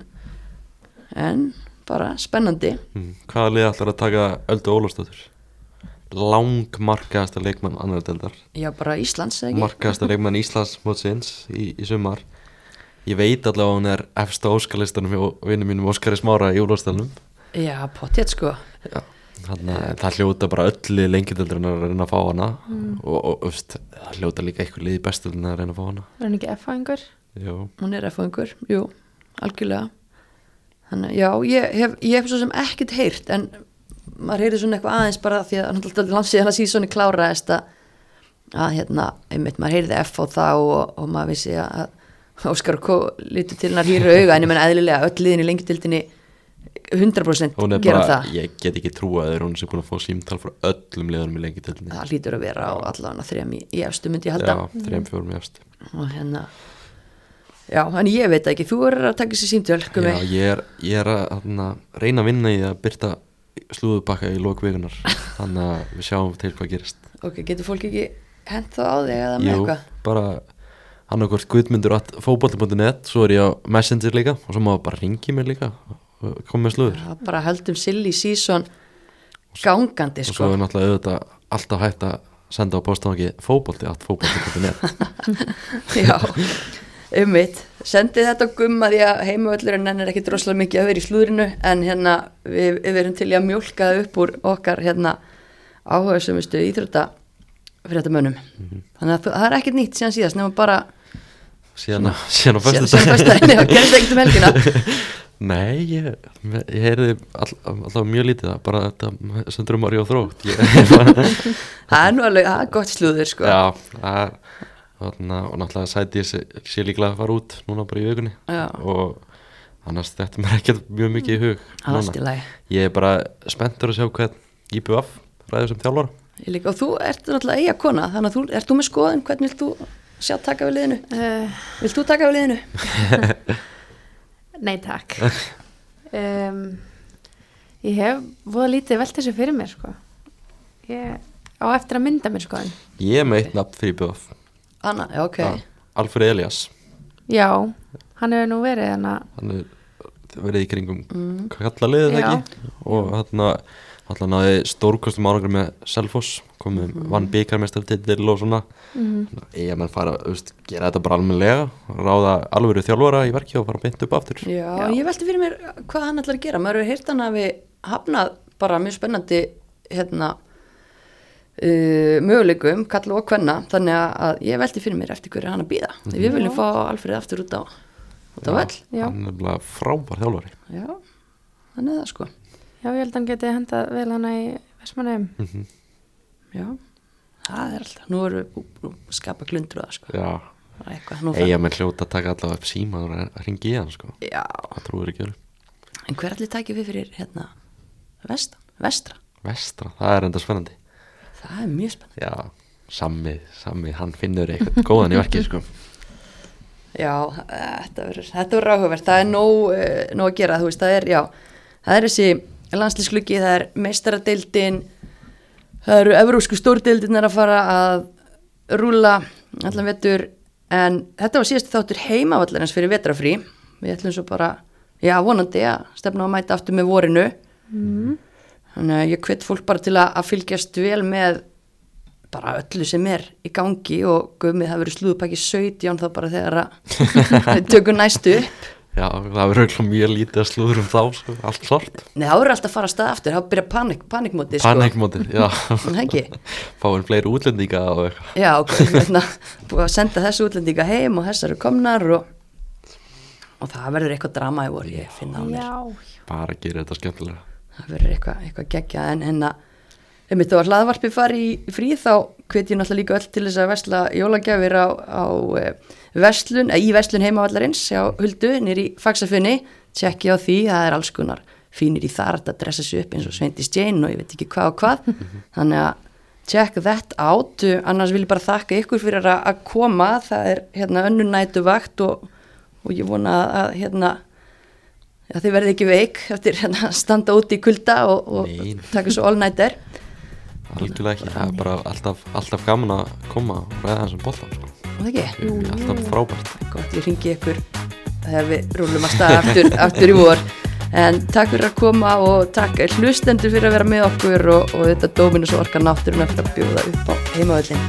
en bara spennandi. Mm. Hvaða lið ætlar að taka Öldu Ólafsdóttur? Langmarkaðasta leikmann annar deildar. Já bara Íslands eða ekki? Markaðasta leikmann Íslands mótsins í, í sumar. Ég veit allavega að hún er efsta óskalistanum hjá vinnu mínum Óskari Smára í Úlfarsdalunum já potið sko Þannig að það hljóta bara öllu lengjadöldur að reyna að fá hana Mm. og, og öfst, það hljóta líka eitthvað liði bestöldin að reyna að fá hana Er hann ekki F-fæðingur? Jú, hún er F-fóðingur, jú, algjörlega þannig, já, ég hef, ég hef svo sem ekkert heyrt en maður heyrði svona eitthvað aðeins bara því að hann að síðan kláraðist að, að hérna, einmitt, maður heyrði F á þá og, og maður vissi að Óskar Kó lítur til hennar hýru auga en ég menn eðlilega öll liðin í lengjutildinni 100% hún er gera bara, það. ég get ekki trúa að hún sé búin að fá símtal frá öllum liðunum í lengjadöldinni það lítur að vera á allavega þrejum í, í efstu myndi ég halda. Já, þreim fjórum í efst og hérna já, en ég veit ekki, þú er að taka sér símtöl. Já, ég er, ég er að hana, reyna að vinna í að byrta slúðubakka í lókvíkunar þannig að við sjáum til hvað gerist. Ok, getur fólk ekki hent þá á þig eða með Jú, eitthvað? bara hann okkur guðmyndur at fótbolti.net svo er ég á Messenger líka og svo má bara ringi mér líka koma með slúður Já, bara höldum silly season gangandi og svo sko. er náttúrulega auðvitað alltaf hægt að senda á postanvaki fótbolti at fótbolti.net já, um mitt sendið þetta gumma því að heimavöllurinn er ekki droslega mikið að vera í slúðrinu en hérna við, við verum til að mjólka það upp úr okkar hérna áhuga sem viðstu íþrótta fyrir þetta mönnum Mhm. þannig að það er ekkert nýtt síðan síðast nema bara síðan, á- á fyrstu föstudaginn, já, gerist ekkert um helgina. Nei, ég, ég heyrði all, alltaf mjög lítið bara þetta sendur um Marí og þrótt. Ég, það er nú alveg, það er gott slúður sko. Já, þarna, og náttúrulega sæti ég sé, sé líklega að fara út núna bara í vikunni. Já. og annars þetta mér ekkert mjög mikið í hug lagi. Ég er bara spenntur að sjá hvað IBF ræður sem þjálfara. Ég líka, og þú ert náttúrulega eiga kona þannig að þú, ert þú með skoðun, hvernig þú sjá taka við liðinu? Uh, Vilt þú taka við liðinu? nei, takk. um, ég hef voða lítið velt þessu fyrir mér, sko. Ég á eftir að mynda mér, sko. en- Ég er með eitt nafn fyrir IBF Anna, ok. ja, Alfred Elias Já, hann hefur nú verið að, hann er verið í kringum mm. kalla liðið Já. ekki og hann alltaf náði stórkostum árangur með Selfoss komið mm. vann byggarmestartitil og svona mm, ég menn fara að gera þetta bara almennilega ráða alvöru þjálfara í verki og fara beint upp aftur Já, Já. ég velti fyrir mér hvað hann ætlar að gera. Maður hefur heyrt hann að við hafnað bara mjög spennandi hérna uh, möguleikum, kalla og kvenna þannig að, að ég velti fyrir mér eftir hverju er hann að býða. Mm Við viljum fá Alfred aftur út á, út á já, hann er bara frábær þjálfari Já, þannig er það sko. Já, ég held að hann geti hendað vel hana í Vestmannheim. mm Já, það er alltaf. Nú erum við skapa glundur það sko. já, eiga með hljóta að taka allavega upp síma og að ringi í hann sko Já, það trúir ekki öru en hver allir tækir við fyrir hérna vestan, vestra? vestra, það er enda spennandi Það er mjög spennandi. já, Sammi, Sammi, hann finnur eitthvað góðan í verki sko Já, þetta verður, áhugavert. Það er nóg, uh, nóg að gera, þú veist, það er, já, það er þessi landslískluggi, það er meistaradeildin, það eru evrósku stórdeildin að fara að rúla allan vetur, en þetta var síðast þáttur heimavallarins fyrir vetrafrí. Við ætlum svo bara, já, vonandi að stefna að mæta aftur með vorinu. Mm. Þannig að ég hvet fólk bara til að, að fylgjast vel með bara öllu sem er í gangi og guðmið það verið slúðupæki 17 þá bara þegar að við tökum næstu upp. Já, það verður auðvitað mjög lítið að slúður um þá sko, allt klart Nei, þá verður alltaf að fara að stað aftur, þá byrja panik, panikmóti sko. panikmótið, já Það ekki? fáin fleiri útlendinga og eitthvað Já, ok, búið að senda þessu útlendinga heim og þessar eru komnar og, og það verður eitthvað drama í voru, ég finna á mér. Já, bara gera þetta skemmtilega það verður eitthvað, eitthvað geggja en hérna einmitt þó að hlaðvarpið fari í frí þá hvet ég náttúrulega líka öll til þess að vesla jólagjafir á, á e, veslun, eða í veslun heimavallarins á Huldu nýri í Faxafunni tjekki á því, það er alls konar fínir í þar að dressa sig upp eins og Sveindi Stein og ég veit ekki hvað og hvað. Þannig að check that out annars vil ég bara þakka ykkur fyrir að, að koma. Það er hérna önnu nætu vakt og, og ég vona að hérna Já, þið verði ekki veik eftir hérna að standa úti í kulda og, og taka svo all nighter. Algjörlega ekki, bara alltaf, alltaf gaman að koma og ræða þessum boltan sko. alltaf frábært. Gott, ég ringi ykkur þegar við rúlum að staða aftur, aftur í vor. En takk fyrir að koma og takk hlustendur fyrir að vera með okkur og, og þetta Dominus orka náttúruna fyrir að bjóða upp á heimavöldin